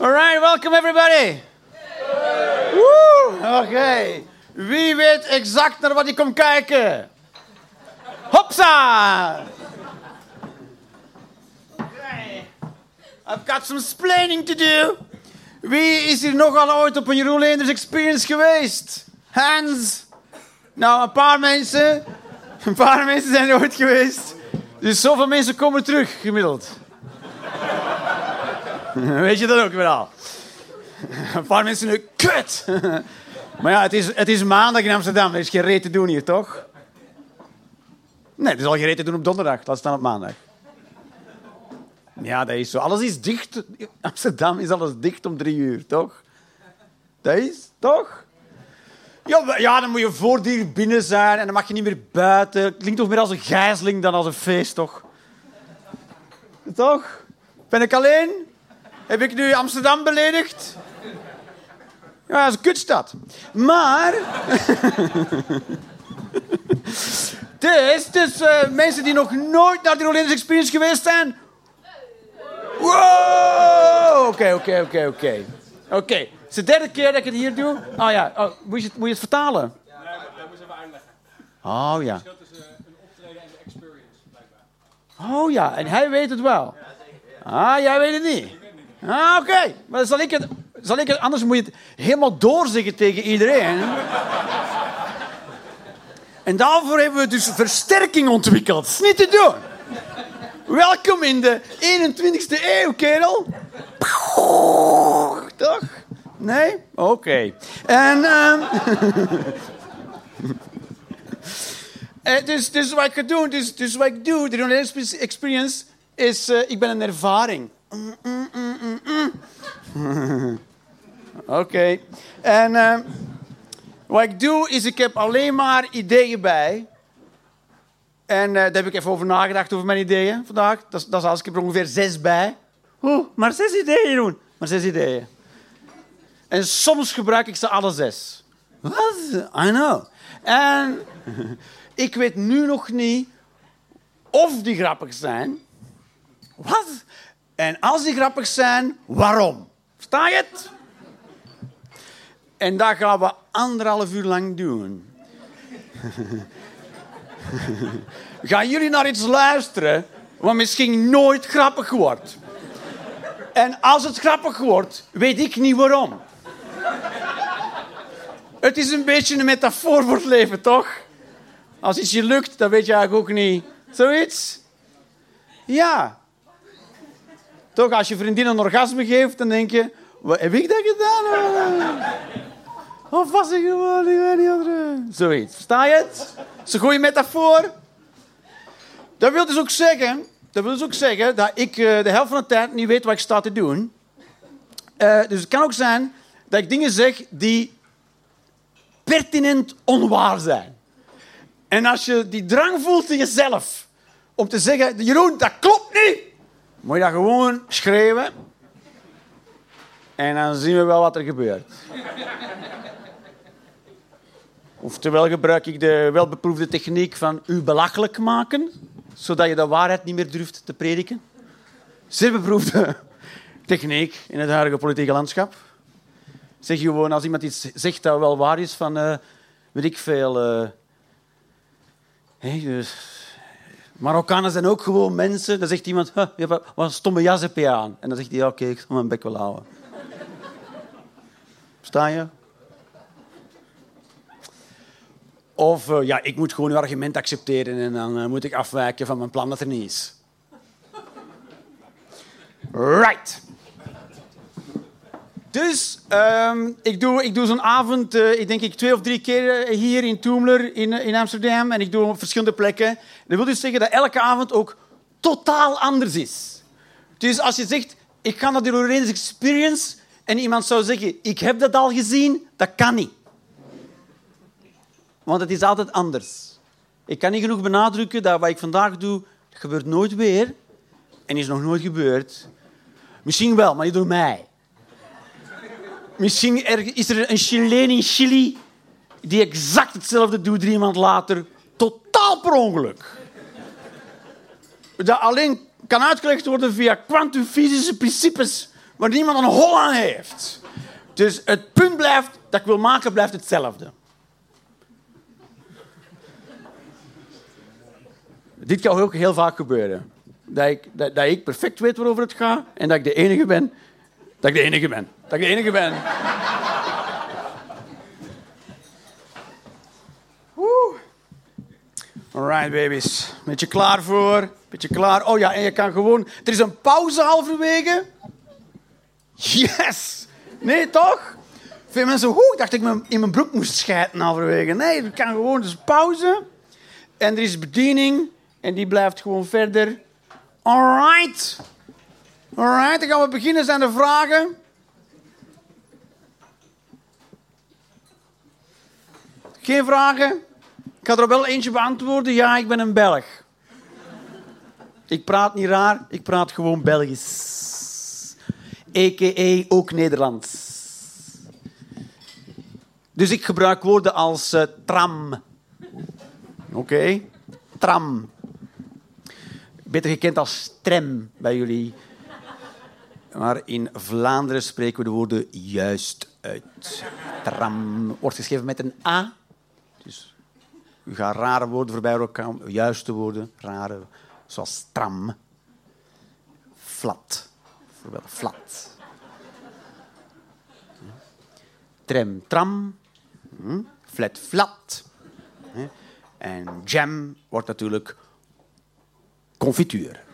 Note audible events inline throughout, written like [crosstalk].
All right, welcome everybody. Woo, oké. Wie weet exact naar wat hij komt kijken? Hopsa! Okay. I've got some explaining to do. Wie is hier nogal ooit op een Jeroen Leenders Experience geweest? Hands. Nou, een paar mensen. Een paar mensen zijn er ooit geweest. Dus zoveel mensen komen terug, gemiddeld. [laughs] Weet je dat ook weer al? Een paar mensen nu, kut! Maar ja, het is, het is maandag in Amsterdam. Er is geen reet te doen hier, toch? Nee, er is al geen reet te doen op donderdag. Laat staan op maandag. Ja, dat is zo. Alles is dicht. In Amsterdam is alles dicht om drie uur, toch? Dat is, toch? Ja, ja, dan moet je voordier binnen zijn en dan mag je niet meer buiten. Klinkt toch meer als een gijzeling dan als een feest, toch? Toch? Ben ik alleen? Heb ik nu Amsterdam beledigd? Ja, dat is een kutstad. Maar... [laughs] dus, dus uh, mensen die nog nooit naar de Orleans Experience geweest zijn... Wow! Oké, oké, oké, oké. Oké, het is de derde keer dat ik het hier doe. Oh ja, oh, moet, je het, moet je het vertalen? Nee, dat moet even uitleggen. Oh ja. Het verschil tussen een optreden en de experience, blijkbaar. Oh ja, en hij weet het wel. Ah, jij weet het niet. Ah, oké. Maar zal ik het, zal ik het, anders moet je het helemaal doorzeggen tegen iedereen. En daarvoor hebben we dus versterking ontwikkeld. Dat is niet te doen. Welkom in de 21ste eeuw, kerel. Toch? Nee? Oké. En... [laughs] Eh, dus, dus wat ik ga doen, dus, dus wat ik doe, de Experience, is, eh, ik ben een ervaring. Mm, mm, mm. [laughs] Oké. En eh, wat ik doe, is ik heb alleen maar ideeën bij. En eh, daar heb ik even over nagedacht, over mijn ideeën vandaag. Dat, dat is alles, ik heb er ongeveer zes bij. Oeh, maar zes ideeën doen. Maar zes ideeën. En soms gebruik ik ze alle zes. Wat? I know. En ik weet nu nog niet of die grappig zijn. Wat? En als die grappig zijn, waarom? Sta je het? En dat gaan we anderhalf uur lang doen. [laughs] Gaan jullie naar iets luisteren wat misschien nooit grappig wordt? En als het grappig wordt, weet ik niet waarom. Het is een beetje een metafoor voor het leven, toch? Als iets je lukt, dan weet je eigenlijk ook niet. Zoiets? Ja. Toch, als je vriendin een orgasme geeft, dan denk je... Wat, heb ik dat gedaan? Of was ik gewoon ik weet andere? Zoiets. Versta je het? Dat is een goede metafoor. Dat wil dus ook zeggen... Dat wil dus ook zeggen dat ik eh, de helft van de tijd niet weet wat ik sta te doen. Eh, dus het kan ook zijn dat ik dingen zeg die pertinent onwaar zijn. En als je die drang voelt in jezelf om te zeggen, Jeroen, dat klopt niet, moet je dat gewoon schreeuwen. En dan zien we wel wat er gebeurt. Oftewel gebruik ik de welbeproefde techniek van u belachelijk maken, zodat je de waarheid niet meer durft te prediken. Zeer beproefde techniek in het huidige politieke landschap. Zeg je gewoon als iemand iets zegt dat wel waar is, van eh, weet ik veel. eh, dus, Marokkanen zijn ook gewoon mensen. Dan zegt iemand, "Huh, je wat een stomme jas heb je aan. En dan zegt hij, oké, ik zal mijn bek wel houden. Sta je? Of eh, ja, ik moet gewoon uw argument accepteren en dan eh, moet ik afwijken van mijn plan dat er niet is. Right. Dus ehm, ik doe, ik doe zo'n avond, eh, ik denk ik twee of drie keer eh, hier in Toemler in, eh, in Amsterdam. En ik doe op verschillende plekken. Dat wil dus zeggen dat elke avond ook totaal anders is. Dus als je zegt, ik ga naar de Lorenz Experience en iemand zou zeggen, ik heb dat al gezien, dat kan niet. Want het is altijd anders. Ik kan niet genoeg benadrukken dat wat ik vandaag doe, gebeurt nooit weer. En is nog nooit gebeurd. Misschien wel, maar niet door mij. Misschien is er een Chileen in Chili die exact hetzelfde doet drie maanden later, totaal per ongeluk. Dat alleen kan uitgelegd worden via kwantumfysische principes waar niemand een hol aan heeft. Dus het punt blijft, dat ik wil maken, blijft hetzelfde. Dit kan ook heel vaak gebeuren. Dat ik, dat, dat ik perfect weet waarover het gaat en dat ik de enige ben. Dat ik de enige ben. Dat ik de enige ben. Alright, babies. Beetje klaar voor? Beetje klaar? Oh ja, en je kan gewoon... Er is een pauze halverwege. Yes! Nee, toch? Veel mensen, hoe? Dacht ik in mijn broek moest schijten halverwege. Nee, ik kan gewoon, dus pauze. En er is bediening. En die blijft gewoon verder. Alright. Alright, dan gaan we beginnen. Zijn er vragen? Geen vragen? Ik ga er wel eentje beantwoorden. Ja, ik ben een Belg. Ik praat niet raar, ik praat gewoon Belgisch. A.k.a. ook Nederlands. Dus ik gebruik woorden als uh, tram. Oké? Tram. Beter gekend als tram bij jullie. Maar in Vlaanderen spreken we de woorden juist uit. Tram wordt geschreven met een A. Dus u gaat rare woorden voorbij elkaar, juiste woorden, rare, zoals tram. Flat. Bijvoorbeeld flat. Tram, tram. Hm? Flat, flat. En jam wordt natuurlijk confituur.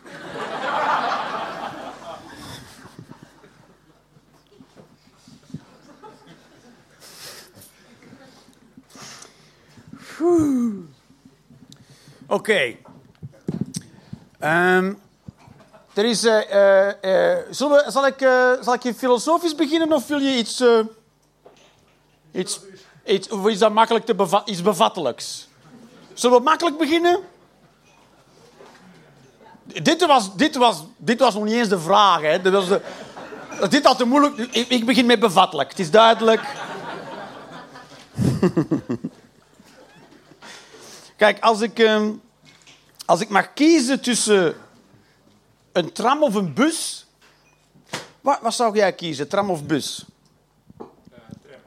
Oké. Um, er is. Uh, zullen we, zal, ik, zal ik je filosofisch beginnen of wil je iets. iets, iets of is dat makkelijk te bevat, iets bevattelijks? Zullen we makkelijk beginnen? Dit was, dit, was, dit was nog niet eens de vraag. Hè. Dit, was de, dit had te moeilijk. Ik, ik begin met bevattelijk. Het is duidelijk. Kijk, als ik, uh, als ik mag kiezen tussen een tram of een bus. Wat, wat zou jij kiezen, tram of bus? Uh, tram.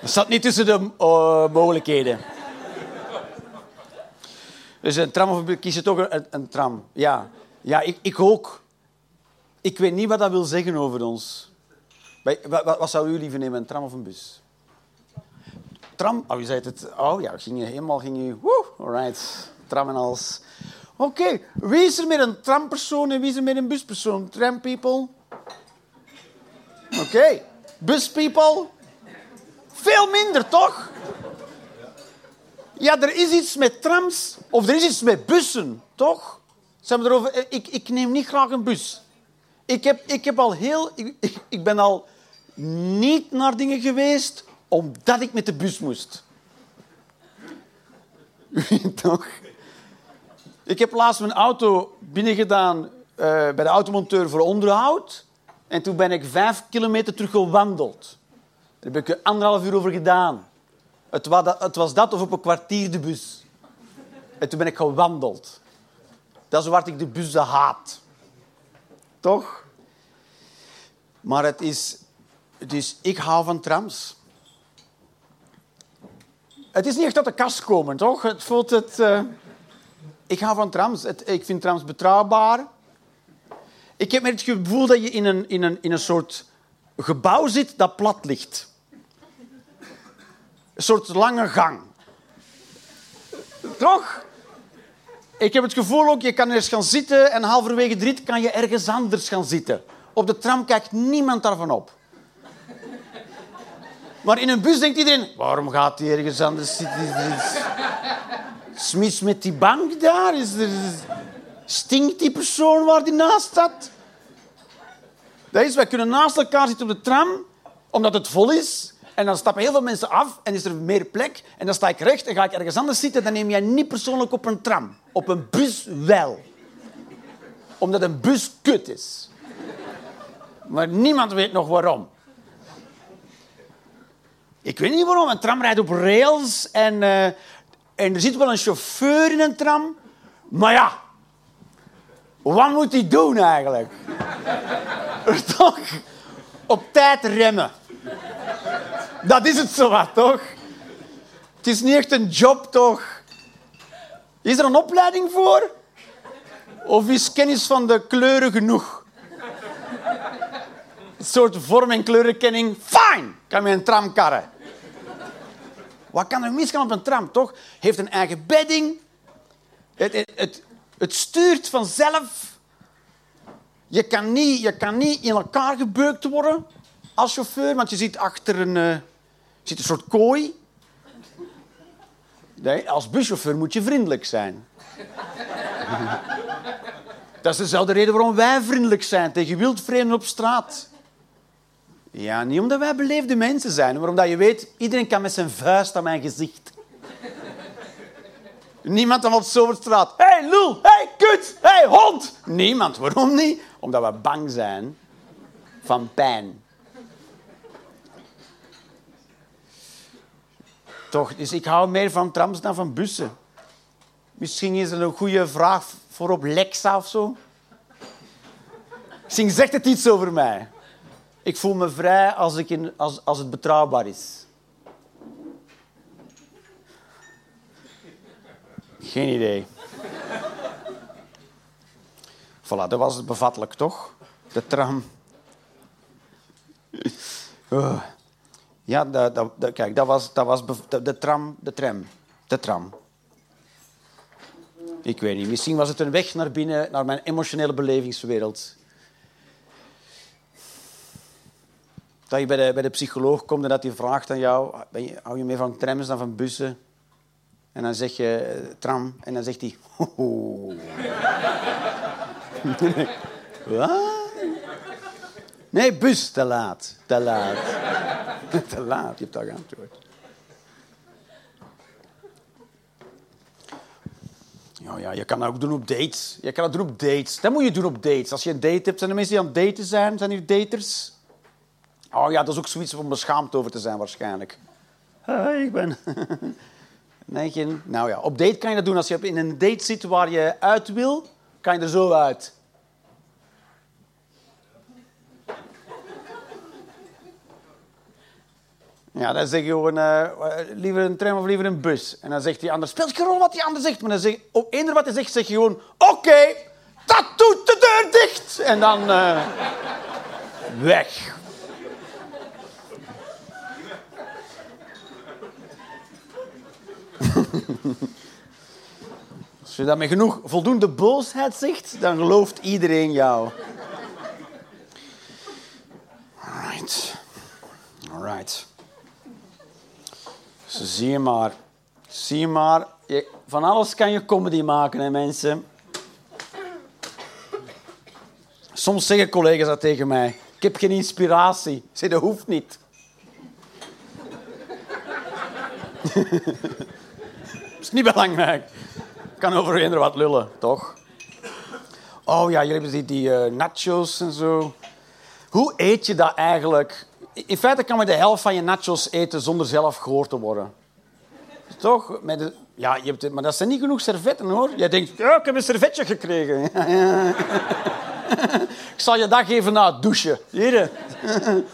Dat zat niet tussen de uh, mogelijkheden. Dus een tram of een bus, kies je toch een, een tram. Ja, ja ik, ik ook. Ik weet niet wat dat wil zeggen over ons. Wat, wat, jullie liever nemen, een tram of een bus? Tram? Oh, je zei het. Oh ja, ging je helemaal... Ging je, woe, alright. Tram en alles. Oké, wie is er met een trampersoon en wie is er met een buspersoon? Tram people? Oké. Okay. Bus people? Veel minder, toch? Ja, er is iets met trams of er is iets met bussen, toch? Zijn we erover? Ik, ik neem niet graag een bus. Ik, heb, ik, heb al heel, ik, ik ben al niet naar dingen geweest omdat ik met de bus moest. [laughs] Toch? Ik heb laatst mijn auto binnengedaan uh, bij de automonteur voor onderhoud. En toen ben ik vijf kilometer terug gewandeld. Daar heb ik anderhalf uur over gedaan. Het was, dat, het was dat of op een kwartier de bus. En toen ben ik gewandeld. Dat is waar ik de bus haat. Toch? Maar het is... Dus ik hou van trams. Het is niet echt uit de kast komen, toch? Het voelt het... Uh... Ik hou van trams. Ik vind trams betrouwbaar. Ik heb met het gevoel dat je in een, in, een, in een soort gebouw zit dat plat ligt. Een soort lange gang. Toch? Ik heb het gevoel ook, je kan ergens gaan zitten en halverwege de rit kan je ergens anders gaan zitten. Op de tram kijkt niemand daarvan op. Maar in een bus denkt iedereen, waarom gaat hij ergens anders zitten? Smis met die bank daar? Is. Stinkt die persoon waar die naast staat? Dat is, wij kunnen naast elkaar zitten op de tram, omdat het vol is. En dan stappen heel veel mensen af en is er meer plek. En dan sta ik recht en ga ik ergens anders zitten. Dan neem jij niet persoonlijk op een tram. Op een bus wel. Omdat een bus kut is. Maar niemand weet nog waarom. Ik weet niet waarom. Een tram rijdt op rails en uh, En er zit wel een chauffeur in een tram. Maar ja, wat moet hij doen eigenlijk? [laughs] toch? Op tijd remmen. Dat is het zo wat, toch? Het is niet echt een job, toch? Is er een opleiding voor? Of is kennis van de kleuren genoeg? Een soort vorm- en kleurenkenning. Fine! Kan je een tram karren. Wat kan er misgaan op een tram, toch? Heeft een eigen bedding. Het, het, het, het stuurt vanzelf. Je kan, niet, je kan niet in elkaar gebeukt worden als chauffeur, want je zit achter een, uh, een soort kooi. Nee, als buschauffeur moet je vriendelijk zijn. [laughs] Dat is dezelfde reden waarom wij vriendelijk zijn tegen wildvreemden op straat. Ja, niet omdat wij beleefde mensen zijn, maar omdat je weet, iedereen kan met zijn vuist aan mijn gezicht. Niemand dan op zo'n straat. Hé, hey, lul! Hé, hey, kut! Hé, hey, hond! Niemand. Waarom niet? Omdat we bang zijn van pijn. Toch, dus ik hou meer van trams dan van bussen. Misschien is er een goede vraag voor op Lexa of zo. Misschien zegt het iets over mij. Ik voel me vrij als, ik in, als, als het betrouwbaar is. Geen idee. Voilà, dat was het bevattelijk, toch? De tram. Oh. Ja, dat, kijk, dat was, dat was de, tram, de tram, de tram. Ik weet niet, misschien was het een weg naar binnen, naar mijn emotionele belevingswereld. Dat je bij de, bij de psycholoog komt en dat hij vraagt aan jou, ben je, hou je meer van trams dan van bussen? En dan zeg je eh, tram en dan zegt hij... [laughs] [laughs] Wat? Nee, bus, te laat. Te laat. [laughs] te laat, je hebt al geantwoord. Ja, ja, je kan dat ook doen op dates. Je kan dat doen op dates. Dat moet je doen op dates. Als je een date hebt, zijn er mensen die aan het daten zijn? Zijn hier daters? Oh ja, dat is ook zoiets om beschaamd over te zijn waarschijnlijk. Hi, ik ben... [laughs] nee, geen... Nou ja, op date kan je dat doen. Als je in een date zit waar je uit wil, kan je er zo uit. Ja, dan zeg je gewoon, uh, liever een tram of liever een bus. En dan zegt die ander, speelt geen rol wat die ander zegt. Maar dan zeg, op eender wat hij zegt, zeg je gewoon, oké, dat doet de deur dicht. En dan uh, weg. [laughs] Als je dat met genoeg voldoende boosheid zegt, dan gelooft iedereen jou. Alright. Alright. Zie je maar. Je maar. Van alles kan je comedy maken, hè, mensen. Soms zeggen collega's dat tegen mij. Ik heb geen inspiratie. Zeg, dat hoeft niet. [laughs] dat is niet belangrijk. Ik kan over eender wat lullen, toch? Oh ja, jullie hebben die, die uh, nachos en zo. Hoe eet je dat eigenlijk? In feite kan je de helft van je nachos eten zonder zelf gehoord te worden. Toch? Met de, ja, je hebt, maar dat zijn niet genoeg servetten hoor. Jij denkt, ja, ik heb een servetje gekregen. [laughs] ik zal je dat geven na het douchen. Hier. [laughs]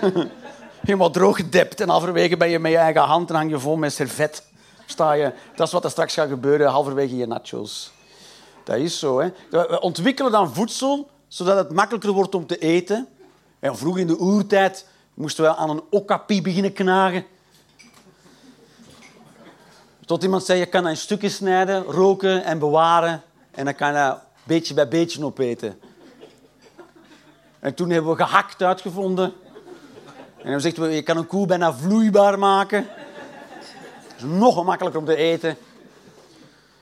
[laughs] Helemaal droog gedept en halverwege ben je met je eigen hand en hang je vol met servet. Sta je. Dat is wat er straks gaat gebeuren, halverwege je nachos. Dat is zo. Hè. We ontwikkelen dan voedsel zodat het makkelijker wordt om te eten. En vroeg in de oertijd moesten we aan een okapi beginnen knagen. Tot iemand zei, je kan dat in stukjes snijden, roken en bewaren. En dan kan je beetje bij beetje opeten. En toen hebben we gehakt uitgevonden. En dan zegt we, je kan een koe bijna vloeibaar maken. Dat is nog gemakkelijker om te eten.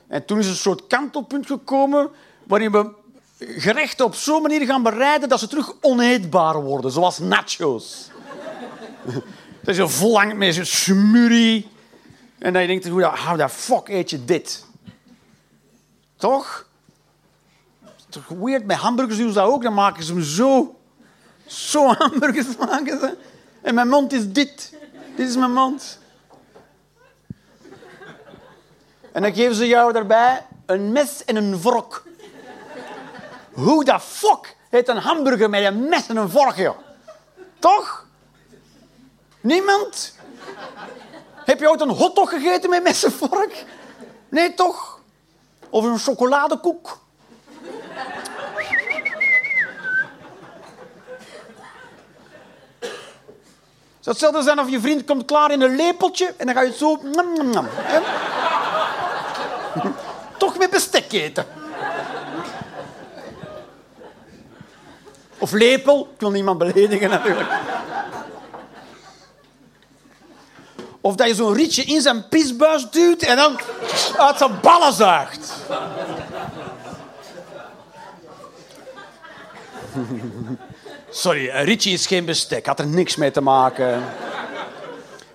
En toen is een soort kantelpunt gekomen waarin we gerechten op zo'n manier gaan bereiden dat ze terug oneetbaar worden, zoals nachos. [laughs] dat is een vol met zo'n smurrie. En dan je denkt, hoe de fuck eet je dit? Toch? Toch weird, met hamburgers doen ze dat ook. Dan maken ze hem zo. Zo [laughs] hamburgers maken ze. En mijn mond is dit. Dit is mijn mond. En dan geven ze jou daarbij een mes en een vork. Hoe de fuck heet een hamburger met een mes en een vork, joh? Toch? Niemand? Heb je ooit een hotdog gegeten met mes en vork? Nee, toch? Of een chocoladekoek? Het zou hetzelfde zijn of je vriend komt klaar in een lepeltje en dan ga je het zo... Toch met bestek eten. Of lepel. Ik wil niemand beledigen natuurlijk. Of dat je zo'n rietje in zijn pisbuis duwt en dan uit zijn ballen zuigt. Sorry, een rietje is geen bestek. Had er niks mee te maken.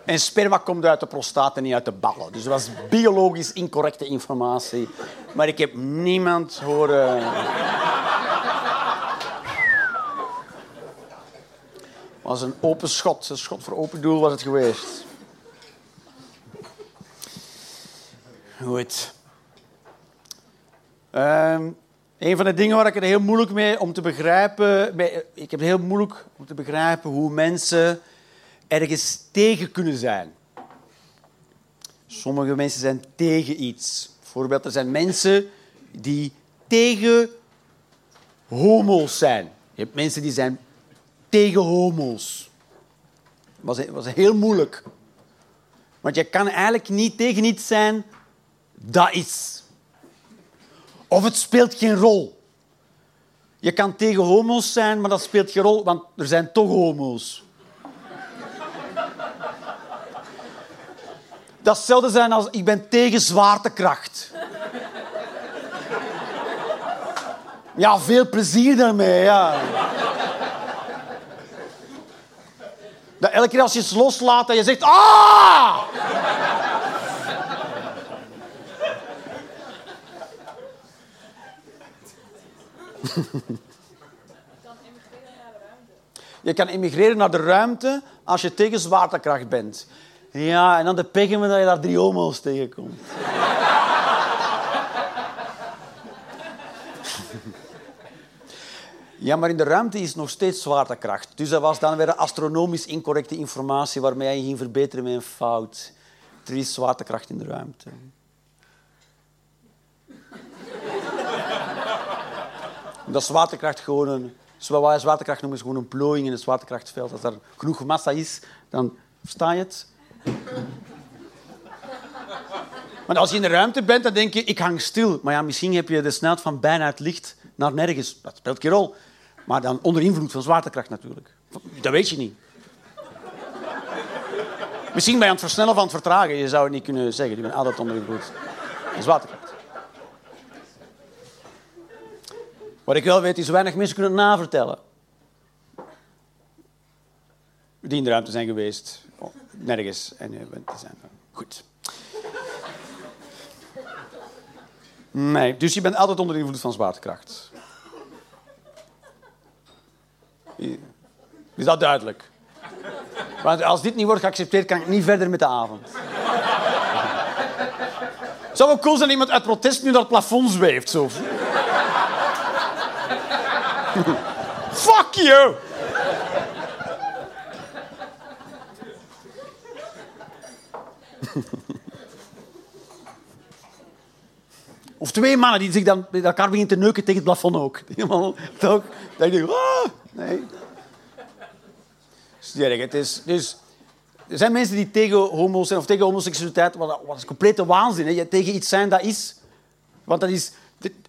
En sperma komt uit de prostaat en niet uit de ballen. Dus dat was biologisch incorrecte informatie. Maar ik heb niemand horen... was een open schot. Een schot voor open doel was het geweest. Goed. Ehm, een van de dingen waar ik het heel moeilijk mee om te begrijpen... Ik heb het heel moeilijk om te begrijpen hoe mensen ergens tegen kunnen zijn. Sommige mensen zijn tegen iets. Bijvoorbeeld, er zijn mensen die tegen homo's zijn. Je hebt mensen die zijn tegen homo's. Dat was, was heel moeilijk. Want je kan eigenlijk niet tegen iets zijn dat is. Of het speelt geen rol. Je kan tegen homo's zijn, maar dat speelt geen rol, want er zijn toch homo's. Dat hetzelfde zijn als ik ben tegen zwaartekracht. Ja, veel plezier daarmee, ja. Dat elke keer als je het loslaat en je zegt... Ah! [laughs] Je kan emigreren naar de ruimte als je tegen zwaartekracht bent. Ja, en dan de pech dat je daar drie homo's tegenkomt. Ja, maar in de ruimte is nog steeds zwaartekracht. Dus dat was dan weer astronomisch incorrecte informatie waarmee je ging verbeteren met een fout. Er is zwaartekracht in de ruimte. Dat zwaartekracht gewoon een... Zoals wij zwaartekracht noemen, is gewoon een plooiing in het zwaartekrachtveld. Als er genoeg massa is, dan versta je het. Maar als je in de ruimte bent, dan denk je, ik hang stil. Maar ja, misschien heb je de snelheid van bijna het licht naar nergens. Dat speelt geen rol. Maar dan onder invloed van zwaartekracht natuurlijk. Dat weet je niet. Misschien je aan het versnellen aan het vertragen. Je zou het niet kunnen zeggen. Je bent altijd onder invloed van zwaartekracht. Wat ik wel weet, is weinig mensen kunnen het navertellen. Die in de ruimte zijn geweest. Nergens. En eh, te zijn. Goed. Nee, dus je bent altijd onder invloed van zwaartekracht. Is dat duidelijk? Want als dit niet wordt geaccepteerd, kan ik niet verder met de avond. Zou wel cool zijn iemand uit protest nu naar het plafond zweeft. Zo. Fuck you! Of twee mannen die zich dan met elkaar beginnen te neuken tegen het plafond ook. Toch? Dan denk je, ah, nee. Het is, dus, er zijn mensen die tegen homo's zijn of tegen homoseksualiteit, wat, wat is complete waanzin. Hè? Je tegen iets zijn dat is. Want dat is,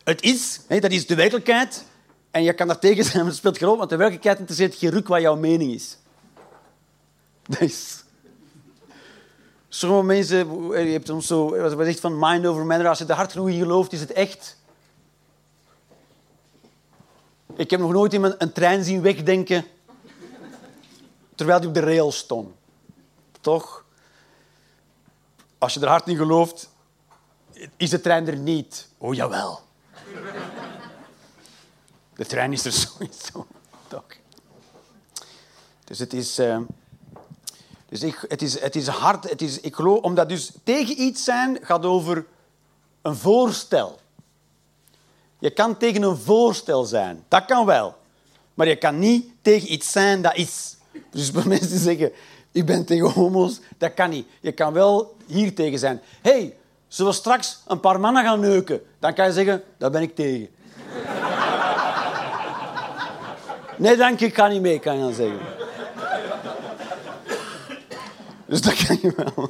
het is, hè? dat is de werkelijkheid. En je kan daar tegen zijn, [laughs] maar dat speelt geen rol, want de werkelijkheid interesseert geen ruk wat jouw mening is. Dat is... Sommige mensen, je hebt soms zo, wat zegt van mind over matter, als je de hart gelooft, is het echt. Ik heb nog nooit iemand een trein zien wegdenken terwijl die op de rail stond. Toch? Als je er hard in gelooft, is de trein er niet. Oh, jawel. De trein is er [laughs] sowieso. Toch? Dus het is... Uh, dus ik, het, is, het is hard. Het is, ik geloof, omdat dus tegen iets zijn gaat over een voorstel. Je kan tegen een voorstel zijn. Dat kan wel. Maar je kan niet tegen iets zijn dat is. Dus bij [laughs] mensen zeggen, ik ben tegen homo's, dat kan niet. Je kan wel hier tegen zijn. hey, zullen we straks een paar mannen gaan neuken? Dan kan je zeggen, daar ben ik tegen. [laughs] nee, dank je, ik ga niet mee, kan je dan zeggen. [laughs] Dus dat kan je wel.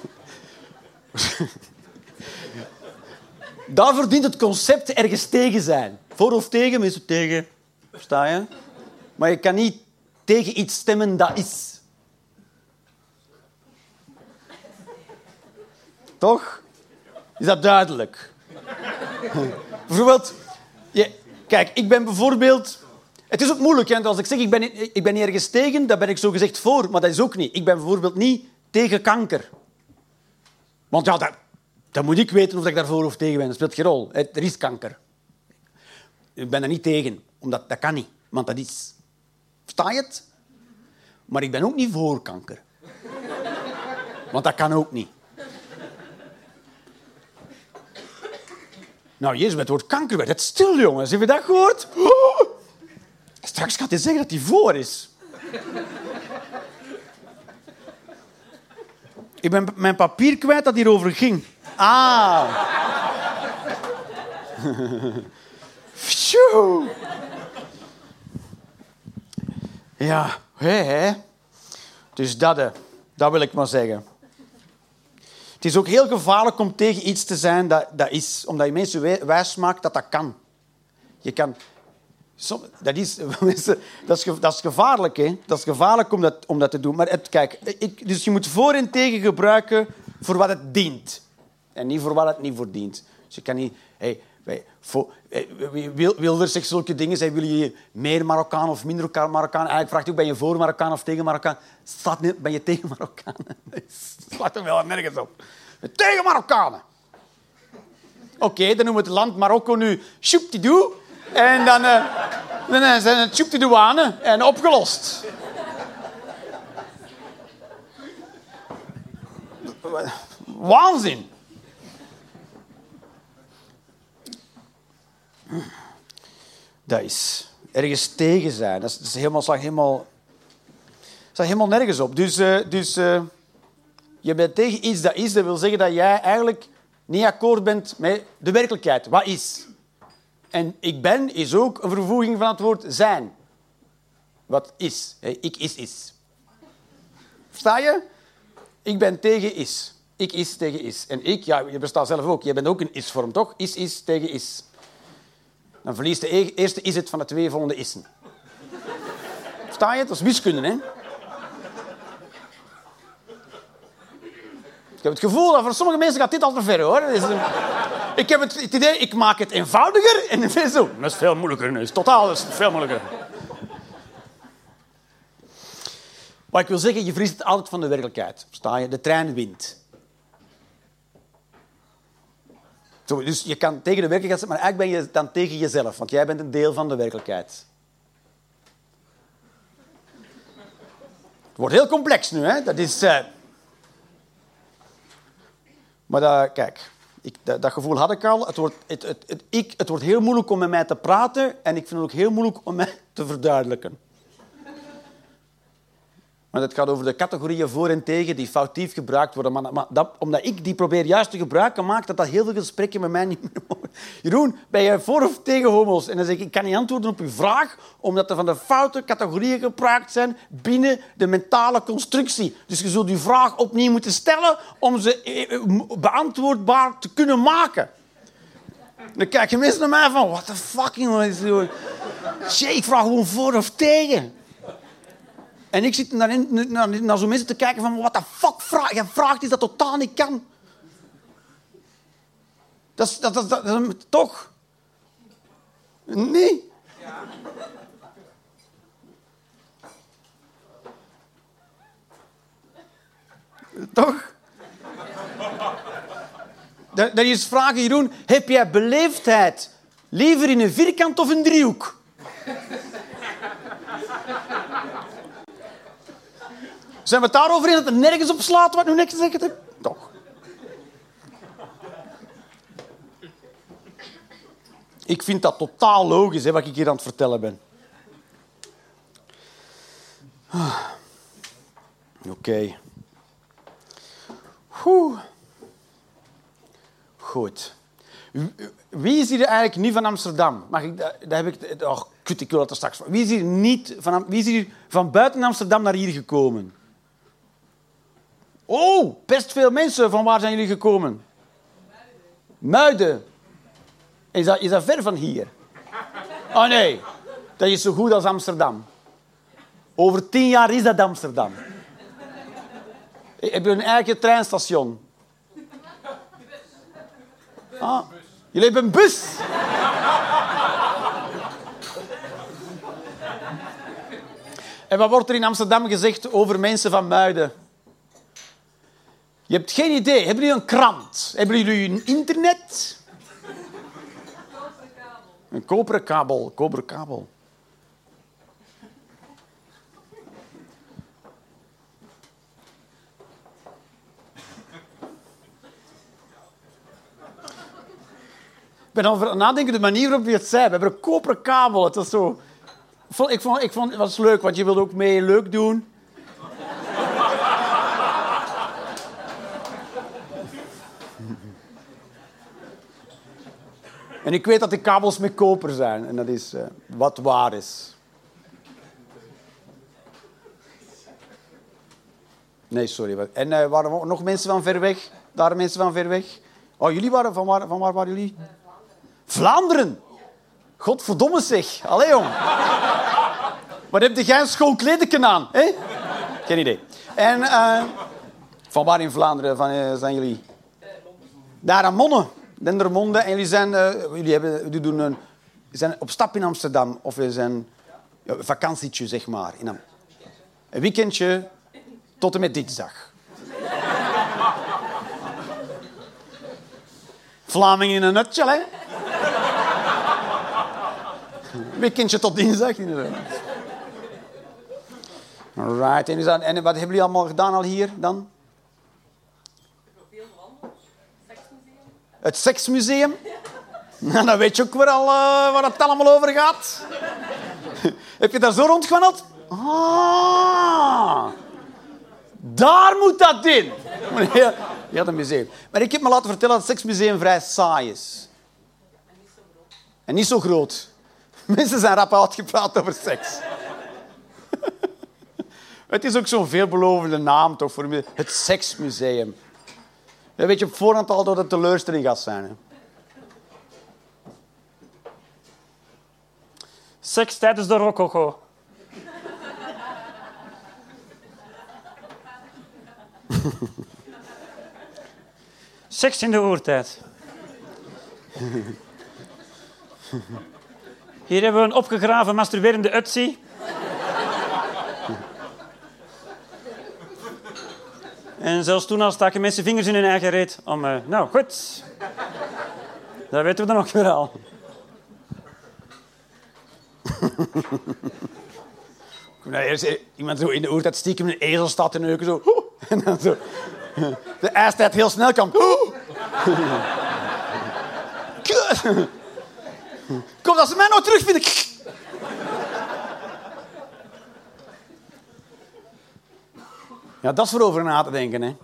Daar verdient het concept ergens tegen zijn. Voor of tegen, meestal tegen. Versta je? Maar je kan niet tegen iets stemmen dat is. Toch? Is dat duidelijk? [laughs] bijvoorbeeld, je, kijk, ik ben bijvoorbeeld... Het is ook moeilijk, hè? als ik zeg ik ben, ik ben ergens tegen, dan ben ik zo gezegd voor, maar dat is ook niet. Ik ben bijvoorbeeld niet tegen kanker. Want ja, dat, dan moet ik weten of ik daarvoor of tegen ben. Dat speelt geen rol. Er is kanker. Ik ben er niet tegen, omdat dat kan niet, want dat is. Versta je het? Maar ik ben ook niet voor kanker. Want dat kan ook niet. Nou, Jezus, met het woord kanker werd het stil, jongens. Heb je dat gehoord? [gasps] Straks gaat hij zeggen dat hij voor is. Ik ben mijn papier kwijt dat hierover ging. Ah. Phew. Ja, hè, hè. Dus dat, eh, dat wil ik maar zeggen. Het is ook heel gevaarlijk om tegen iets te zijn dat, dat is. Omdat je mensen wijs maakt dat dat kan. Je kan... Dat is, [laughs] dat, is, dat is gevaarlijk, hè? Dat is gevaarlijk om dat, om dat te doen. Maar kijk, ik, dus je moet voor en tegen gebruiken voor wat het dient. En niet voor wat het niet voor dient. Dus je kan niet... Hey, wij, voor, zulke dingen. Zij willen je meer Marokkaan of minder Marokkaan? Eigenlijk vraagt ook, ben je voor Marokkaan of tegen Marokkaan? Staat niet, ben je tegen Marokkaan? [laughs] Slaat hem wel nergens op. Tegen Marokkanen. Oké, dan noemen we het land Marokko nu Chouptidoe. En dan, uh, dan zijn het Chouptidouane en opgelost. Waanzin. Dat is ergens tegen zijn. Dat is, helemaal, staat helemaal, helemaal nergens op. Dus, uh, dus uh, je bent tegen iets dat is. Dat wil zeggen dat jij eigenlijk niet akkoord bent met de werkelijkheid. Wat is? En ik ben is ook een vervoeging van het woord zijn. Wat is? Ik is is. Versta je? Ik ben tegen is. Ik is tegen is. En ik, ja, je bestaat zelf ook. Je bent ook een is-vorm, toch? Is is tegen is. Dan verliest de e- eerste is het van de twee volgende issen. Versta je het? Dat is wiskunde, hè? Ik heb het gevoel dat voor sommige mensen gaat dit al te ver, hoor. ik heb het, idee, ik maak het eenvoudiger en zo. Dat is veel moeilijker. Dat is totaal dat is veel moeilijker. Wat ik wil zeggen, je verliest het altijd van de werkelijkheid. Versta je? De trein wint. Zo, dus je kan tegen de werkelijkheid zijn, maar eigenlijk ben je dan tegen jezelf, want jij bent een deel van de werkelijkheid. Het wordt heel complex nu, hè? Dat is. Uh... Maar kijk, ik, dat, gevoel had ik al. Het wordt, het, het, ik, het wordt heel moeilijk om met mij te praten en ik vind het ook heel moeilijk om mij te verduidelijken. Maar het gaat over de categorieën voor en tegen die foutief gebruikt worden. Maar, dat, omdat ik die probeer juist te gebruiken, maakt dat dat heel veel gesprekken met mij niet meer [laughs] mogen. Jeroen, ben jij voor of tegen homo's? En dan zeg ik, ik kan niet antwoorden op uw vraag, omdat er van de foute categorieën gebruikt zijn binnen de mentale constructie. Dus je zult uw vraag opnieuw moeten stellen om ze eh, eh, beantwoordbaar te kunnen maken. Dan kijken mensen naar mij van, what the fucking... Shit, ik vraag gewoon voor of tegen. En ik zit naar, naar, naar zo'n mensen te kijken van, wat de fuck vraag je vraagt iets dat totaal niet kan. Dat is, dat, dat, toch? Nee. Ja. Toch? Dat is vragen, Jeroen. Heb jij beleefdheid liever in een vierkant of een driehoek? Zijn we het daarover in dat het nergens op slaat wat nu niks gezegd? Toch. Ik vind dat totaal logisch, hè, wat ik hier aan het vertellen ben. Ah. Oké. Goed. Wie is hier eigenlijk niet van Amsterdam? Mag ik, dat heb ik, oh, kut, ik wil dat er straks. Wie is hier niet van, wie is hier van buiten Amsterdam naar hier gekomen? Oh, best veel mensen. Van waar zijn jullie gekomen? Muiden. Is dat, is dat ver van hier? Oh nee, dat is zo goed als Amsterdam. Over tien jaar is dat Amsterdam. Heb je een eigen treinstation? Ah, jullie hebben een bus. En wat wordt er in Amsterdam gezegd over mensen van Muiden? Je hebt geen idee. Hebben jullie een krant? Hebben jullie een internet? Een koperen kabel. Koperen kabel. Ik ben over nadenken de manier waarop je het zei. We hebben een koperen kabel. Het was zo... Ik vond, ik vond, het was leuk, want je wilde ook mee leuk doen. En ik weet dat de kabels met koper zijn. En dat is uh, wat waar is. Nee, sorry. En uh, waren er nog mensen van ver weg? Daar mensen van ver weg? Oh, jullie waren... Van waar, van waar waren jullie? Vlaanderen. Godverdomme zeg. Allee, jong. Wat heb jij een schoon kledeken aan? Hè? Geen idee. En uh, van waar in Vlaanderen van, zijn jullie? Daar aan Monne. Dendermonde. En jullie zijn, uh, jullie hebben, jullie doen een, zijn op stap in Amsterdam. Of we zijn een vakantietje, zeg maar. In een weekendje tot en met dinsdag. Vlaming in een nutshell, hè? Weekendje tot dinsdag, inderdaad. Alright. En, en wat hebben jullie allemaal gedaan al hier dan? Het seksmuseum? [laughs] Nou, dan weet je ook weer al uh, waar het allemaal over gaat. [laughs] Heb je daar zo rondgewandeld? Ah, daar moet dat in. Je had een museum. Maar ik heb me laten vertellen dat het seksmuseum vrij saai is. En niet zo groot. [laughs] Mensen zijn rap uitgepraat over seks. Het is ook zo'n veelbelovende naam toch voor het seksmuseum. Dan weet je op voorhand al dat het teleurstelling gaat zijn. Hè? Seks tijdens de rococo. [laughs] Seks in de oertijd. Hier hebben we een opgegraven masturberende Utsi. En zelfs toen al staken mensen vingers in hun eigen reet om... Uh, nou, goed. Dat weten we dan ook weer al. [laughs] Nou, eerst eh, iemand zo in de oertijd stiekem een ezel staat te neuken, zo. [laughs] En dan zo... De ijstijd heel snel kan... [laughs] Kom, dat ze mij nou terugvinden. Ja, dat is voor over na te denken. Hè.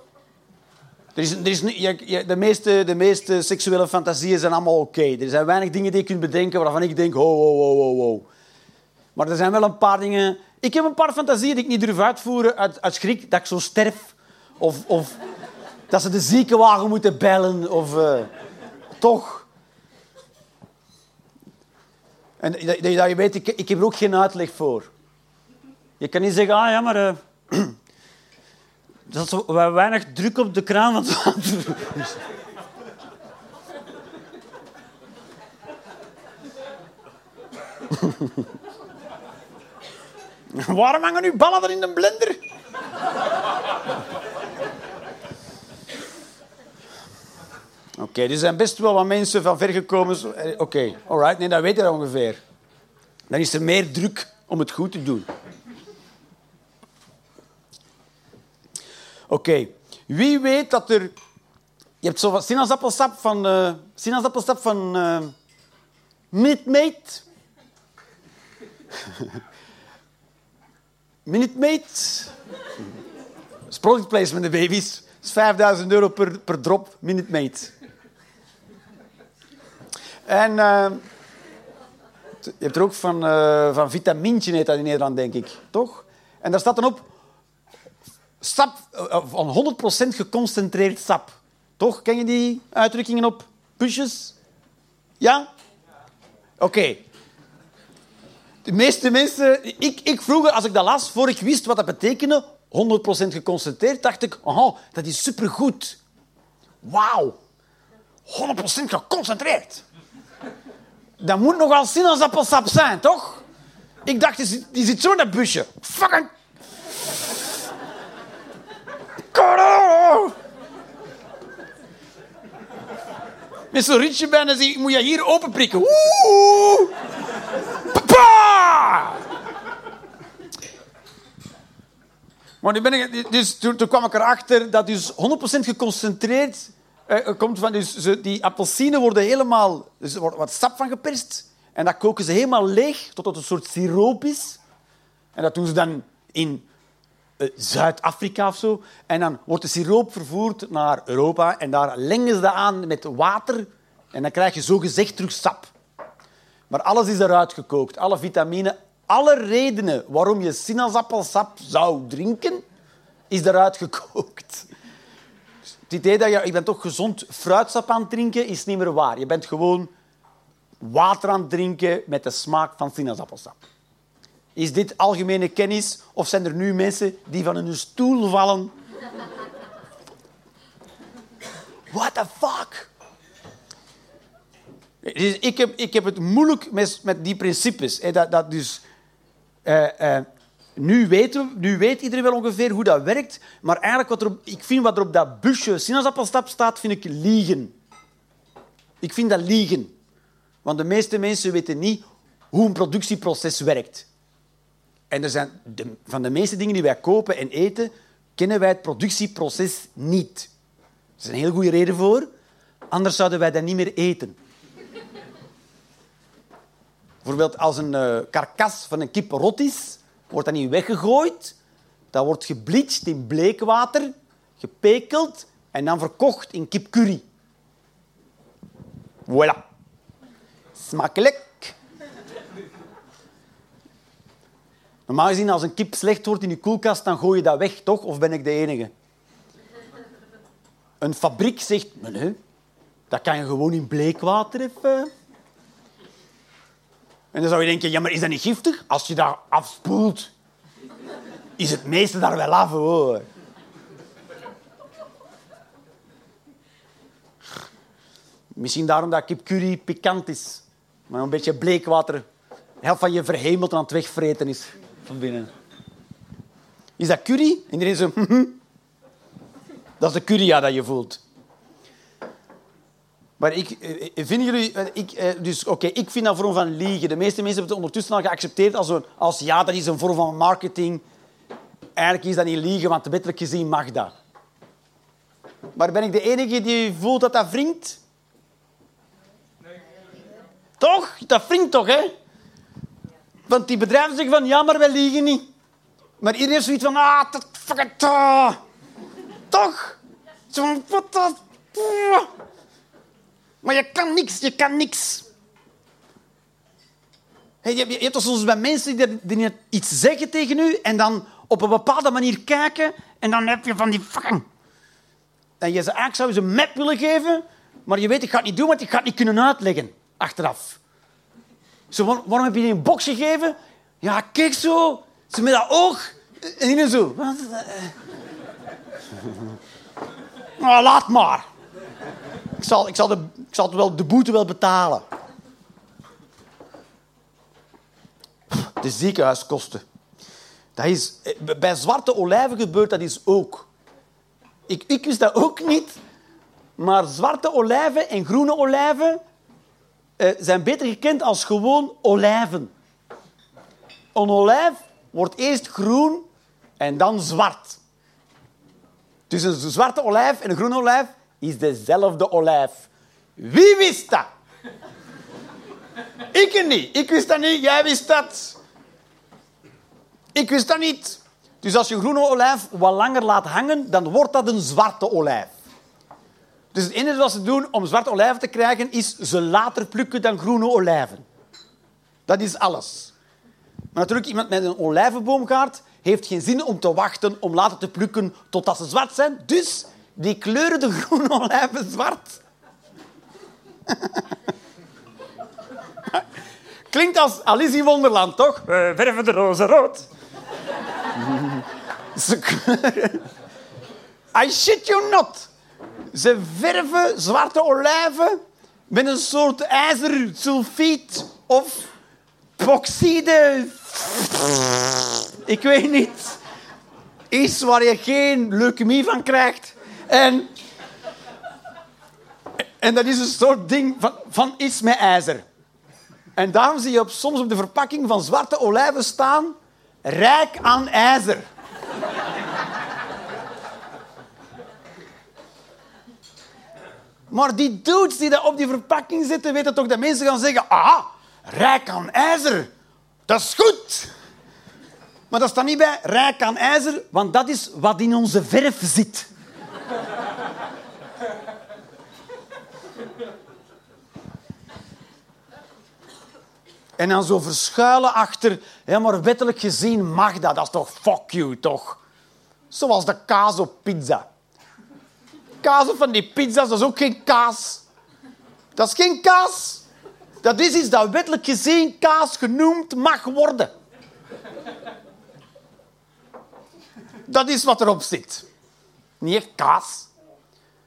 Er is, er is, je, de, meeste, de meeste seksuele fantasieën zijn allemaal oké. Er zijn weinig dingen die je kunt bedenken waarvan ik denk, ho, ho, ho, ho. Maar er zijn wel een paar dingen... Ik heb een paar fantasieën die ik niet durf uitvoeren uit, uit schrik dat ik zo sterf. Of, of dat ze de ziekenwagen moeten bellen. Of uh, toch... En dat, je weet, ik, ik heb er ook geen uitleg voor. Je kan niet zeggen, ah ja, maar... Uh, [clears throat] dat zo, weinig druk op de kraan water. Waarom hangen uw ballen er in de blender? Oké, okay, er zijn best wel wat mensen van ver gekomen. Eh, oké, okay, alright, nee, dat weet je ongeveer. Dan is er meer druk om het goed te doen. Oké, wie weet dat er... Je hebt zo sinaasappelsap van... Uh, sinaasappelsap van... Uh, Minute Maid. [laughs] Minute Maid. Is placement, de baby's. Dat is 5000 euro per, per drop Minute Maid. En eh, je hebt er ook van, eh van Vitamintje, heet dat in Nederland, denk ik. Toch? En daar staat dan op... Sap, eh, van 100% geconcentreerd sap. Toch? Ken je die uitdrukkingen op pushes? Ja? Oké. De meeste mensen... Ik, ik vroeger, als ik dat las, voor ik wist wat dat betekende, 100% geconcentreerd, dacht ik, oh, dat is supergoed. Wauw. 100% geconcentreerd. Dat moet nogal sinaasappelsap zijn, toch? Ik dacht, die zit, die zit zo in dat busje. Fucking... Corona! Met zo'n rietje bijna zie, moet je hier openprikken. Oeh! Papa! Maar nu ben ik, dus toen, toen kwam ik erachter dat dus 100% geconcentreerd eh, komt van... Dus ze, die appelsinen worden helemaal... Dus er wordt wat sap van geperst. En dat koken ze helemaal leeg, tot het een soort siroop is. En dat doen ze dan in eh, Zuid-Afrika of zo. En dan wordt de siroop vervoerd naar Europa. En daar lengen ze dat aan met water. En dan krijg je zogezegd terug sap. Maar alles is eruit gekookt. Alle vitamine, alle redenen waarom je sinaasappelsap zou drinken, is eruit gekookt. Het idee dat je, ik ben toch gezond fruitsap aan het drinken, is niet meer waar. Je bent gewoon water aan het drinken met de smaak van sinaasappelsap. Is dit algemene kennis of zijn er nu mensen die van hun stoel vallen? What the fuck? Dus ik, heb, ik heb het moeilijk met, met die principes. Dat, dat dus, eh, eh, nu, weten we, nu weet iedereen wel ongeveer hoe dat werkt, maar eigenlijk wat er ik vind wat er op dat busje sinaasappelstap staat, vind ik liegen. Ik vind dat liegen. Want de meeste mensen weten niet hoe een productieproces werkt. En er zijn van de meeste dingen die wij kopen en eten, kennen wij het productieproces niet. Er is een heel goede reden voor. Anders zouden wij dat niet meer eten. Bijvoorbeeld als een eh, karkas van een kip rot is, wordt dat niet weggegooid. Dat wordt gebleached in bleekwater, gepekeld en dan verkocht in kipcurry. Voilà. Smakelijk. Normaal gezien, als een kip slecht wordt in je koelkast, dan gooi je dat weg, toch? Of ben ik de enige? Een fabriek zegt, nee, dat kan je gewoon in bleekwater even... En dan zou je denken, ja, maar is dat niet giftig? Als je dat afspoelt, is het meeste daar wel af, hoor. Misschien daarom dat kipcurry pikant is. Maar een beetje bleekwater. Helft van je verhemeld aan het wegvreten is van binnen. Is dat curry? En iedereen zo... [laughs] dat is de curry ja, dat je voelt. Maar ik, eh, vinden jullie... eh, Ik, eh, dus, oké, ik vind dat een vorm van liegen. De meeste mensen hebben het ondertussen al geaccepteerd als, een, als ja, dat is een vorm van marketing. Eigenlijk is dat niet liegen, want wettelijk gezien mag dat. Maar ben ik de enige die voelt dat dat wringt? Toch? Dat wringt toch, hè? Want die bedrijven zeggen van, ja, maar wij liegen niet. Maar iedereen heeft zoiets van, ah, dat fuck ah. Toch? Zo van, wat dat... Maar je kan niks, je kan niks. Je, je hebt toch soms bij mensen die, die iets zeggen tegen u en dan op een bepaalde manier kijken en dan heb je van die fucking... En je ze eigenlijk zou ze een map willen geven, maar je weet, ik ga het niet doen, want ik ga het niet kunnen uitleggen achteraf. Zo, waar- waarom heb je die een box gegeven? Ja, kijk zo. Ze met dat oog. En die zo. Eh. [laughs] Nou, laat maar. Ik zal, ik, zal de, ik zal wel, de boete wel betalen. De ziekenhuiskosten. Dat is, bij zwarte olijven gebeurt dat is ook. Ik, ik wist dat ook niet. Maar zwarte olijven en groene olijven eh, zijn beter gekend als gewoon olijven. Een olijf wordt eerst groen en dan zwart. Dus een zwarte olijf en een groene olijf is dezelfde olijf. Wie wist dat? Ik niet. Ik wist dat niet. Jij wist dat. Ik wist dat niet. Dus als je een groene olijf wat langer laat hangen, dan wordt dat een zwarte olijf. Dus het enige wat ze doen om zwarte olijven te krijgen, is ze later plukken dan groene olijven. Dat is alles. Maar natuurlijk, iemand met een olijvenboomgaard heeft geen zin om te wachten om later te plukken totdat ze zwart zijn. Dus die kleuren de groene olijven zwart. [laughs] Klinkt als Alice in Wonderland, toch? We verven de rozen rood. Ze kleuren... I shit you not. Ze verven zwarte olijven met een soort ijzersulfiet of epoxide. Ik weet niet. Iets waar je geen leukemie van krijgt. En, en dat is een soort ding van, van iets met ijzer. En daarom zie je soms op de verpakking van zwarte olijven staan... Rijk aan ijzer. Maar die dudes die dat op die verpakking zitten, weten toch dat mensen gaan zeggen... Ah, rijk aan ijzer. Dat is goed. Maar dat staat niet bij rijk aan ijzer, want dat is wat in onze verf zit. En dan zo verschuilen achter, ja, maar wettelijk gezien mag dat. Dat is toch fuck you, toch? Zoals de kaas op pizza. Kaas op van die pizza's, dat is ook geen kaas. Dat is geen kaas. Dat is iets dat wettelijk gezien kaas genoemd mag worden. Dat is wat erop zit. Niet echt kaas.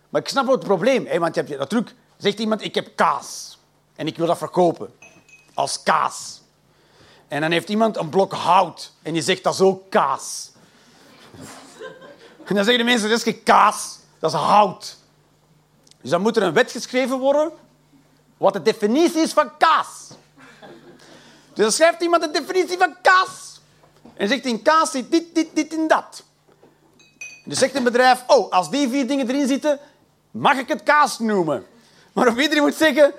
Maar ik snap wel het probleem. Hè? Want je hebt, natuurlijk zegt iemand, ik heb kaas. En ik wil dat verkopen. Als kaas. En dan heeft iemand een blok hout. En die zegt, dat is ook kaas. En dan zeggen de mensen, dat is geen kaas. Dat is hout. Dus dan moet er een wet geschreven worden wat de definitie is van kaas. Dus dan schrijft iemand de definitie van kaas. En zegt in kaas zit dit, dit, dit en dat. Dus zegt een bedrijf, oh, als die vier dingen erin zitten, mag ik het kaas noemen. Maar of iedereen moet zeggen,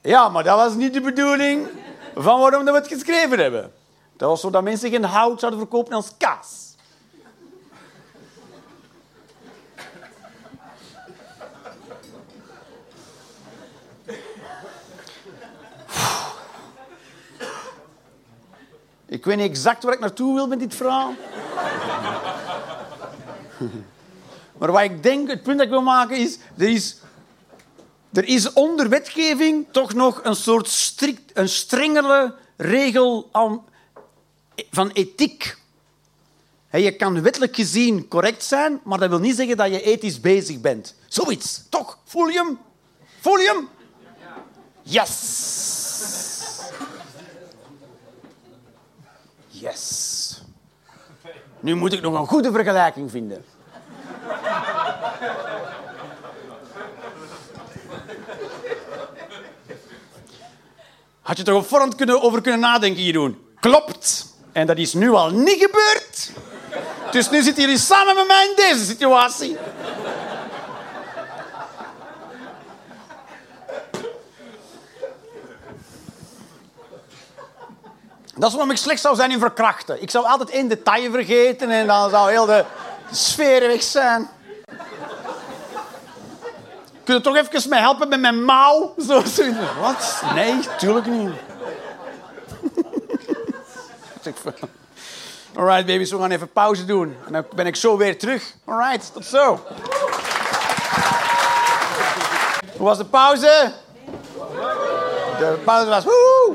ja, maar dat was niet de bedoeling van waarom we het geschreven hebben. Dat was zodat mensen geen hout zouden verkopen als kaas. Ik weet niet exact waar ik naartoe wil met dit verhaal. Maar wat ik denk, het punt dat ik wil maken is... Er is, er is onder wetgeving toch nog een soort strikt, een strengere regel aan, van ethiek. Je kan wettelijk gezien correct zijn, maar dat wil niet zeggen dat je ethisch bezig bent. Zoiets, toch? Voel je hem? Voel je hem? Yes! Yes. Nu moet ik nog een goede vergelijking vinden. Had je toch op voorhand kunnen, over kunnen nadenken, Jeroen? Klopt. En dat is nu al niet gebeurd. Dus nu zitten jullie samen met mij in deze situatie. Dat is waarom ik slecht zou zijn in verkrachten. Ik zou altijd één detail vergeten en dan zou heel de sfeer weg zijn. Kun je toch even mij helpen met mijn mouw? Zo. Wat? Nee, tuurlijk niet. [laughs] Alright, baby's, we gaan even pauze doen. En dan ben ik zo weer terug. Alright, tot zo. Hoe was de pauze? De pauze was... Woe!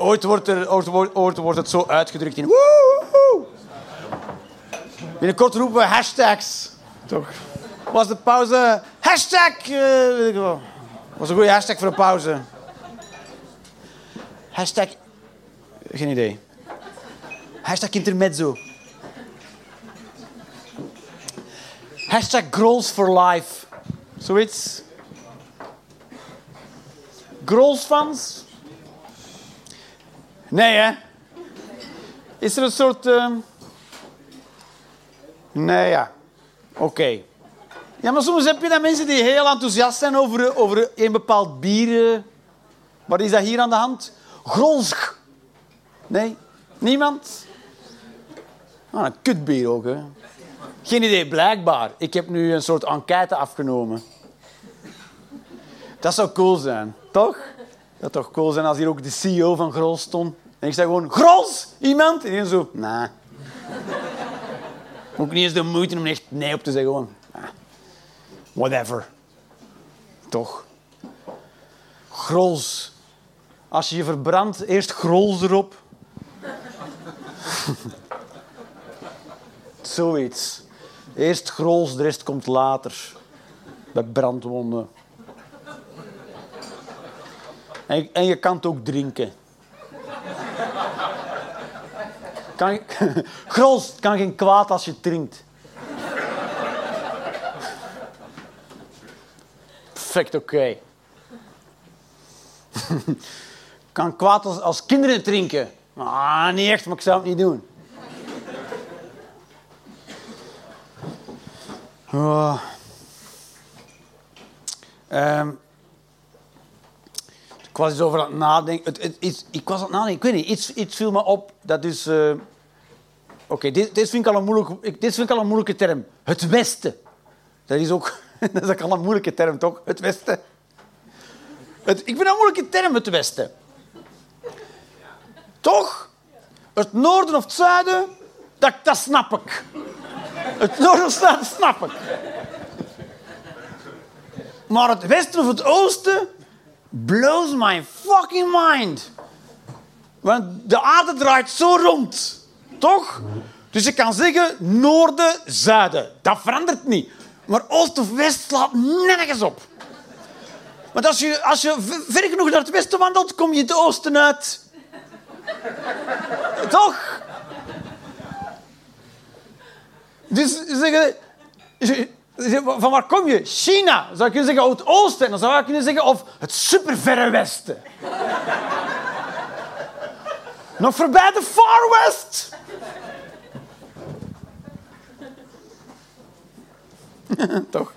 Ooit wordt, er, ooit, ooit wordt het zo uitgedrukt in... Woe! Binnenkort roepen we hashtags. Toch? Was de pauze... Hashtag... wel. was een goede hashtag voor een pauze. Hashtag... Geen idee. Hashtag intermezzo. Hashtag Grolls for life. Zoiets. Grolls fans? Nee, hè? Is er een soort... ehm, Nee, ja. Oké. Ja, maar soms heb je dan mensen die heel enthousiast zijn over, over een bepaald bier. eh. Wat is dat hier aan de hand? Grolsch. Nee? Niemand? Ah, een kutbier ook, hè. Geen idee, blijkbaar. Ik heb nu een soort enquête afgenomen. Dat zou cool zijn, toch? Dat zou toch cool zijn als hier ook de CEO van Grols stond. En ik zei gewoon, Grols, iemand? En zo, nee. Ook niet eens de moeite om echt nee op te zeggen. Whatever. Toch? Grols. Als je je verbrandt, eerst grols erop. [laughs] Zoiets. Eerst grols, de rest komt later. Bij brandwonden. En en je kan het ook drinken. Kan, [laughs] grols, het kan geen kwaad als je drinkt. Perfect oké. [laughs] kan kwaad als, als kinderen drinken. Ah, niet echt, maar ik zou het niet doen. Oh. Ehm. Was eens over aan het nadenken. Het, het, ik was het nadenken. Ik weet niet, iets, iets viel me op. Dat is... eh, Oké, dit, dit, vind ik al een dit vind ik al een moeilijke term. Het Westen. Dat is ook, [laughs] dat is al een moeilijke term, toch? Het Westen. Ik vind dat een moeilijke term, het Westen. Toch? Het noorden of het zuiden, dat, dat snap ik. Het noorden of het zuiden snap ik. Maar het westen of het oosten blows my fucking mind. Want de aarde draait zo rond. Toch? Dus je kan zeggen noorden, zuiden. Dat verandert niet. Maar oost of west slaat nergens op. Want als je, als je ver genoeg naar het westen wandelt, kom je het oosten uit. Toch? Dus zeggen... Van waar kom je? China. Zou je kunnen zeggen het oosten. En dan zou je kunnen zeggen of het superverre westen. [laughs] Nog voorbij de Far West. [laughs] Toch?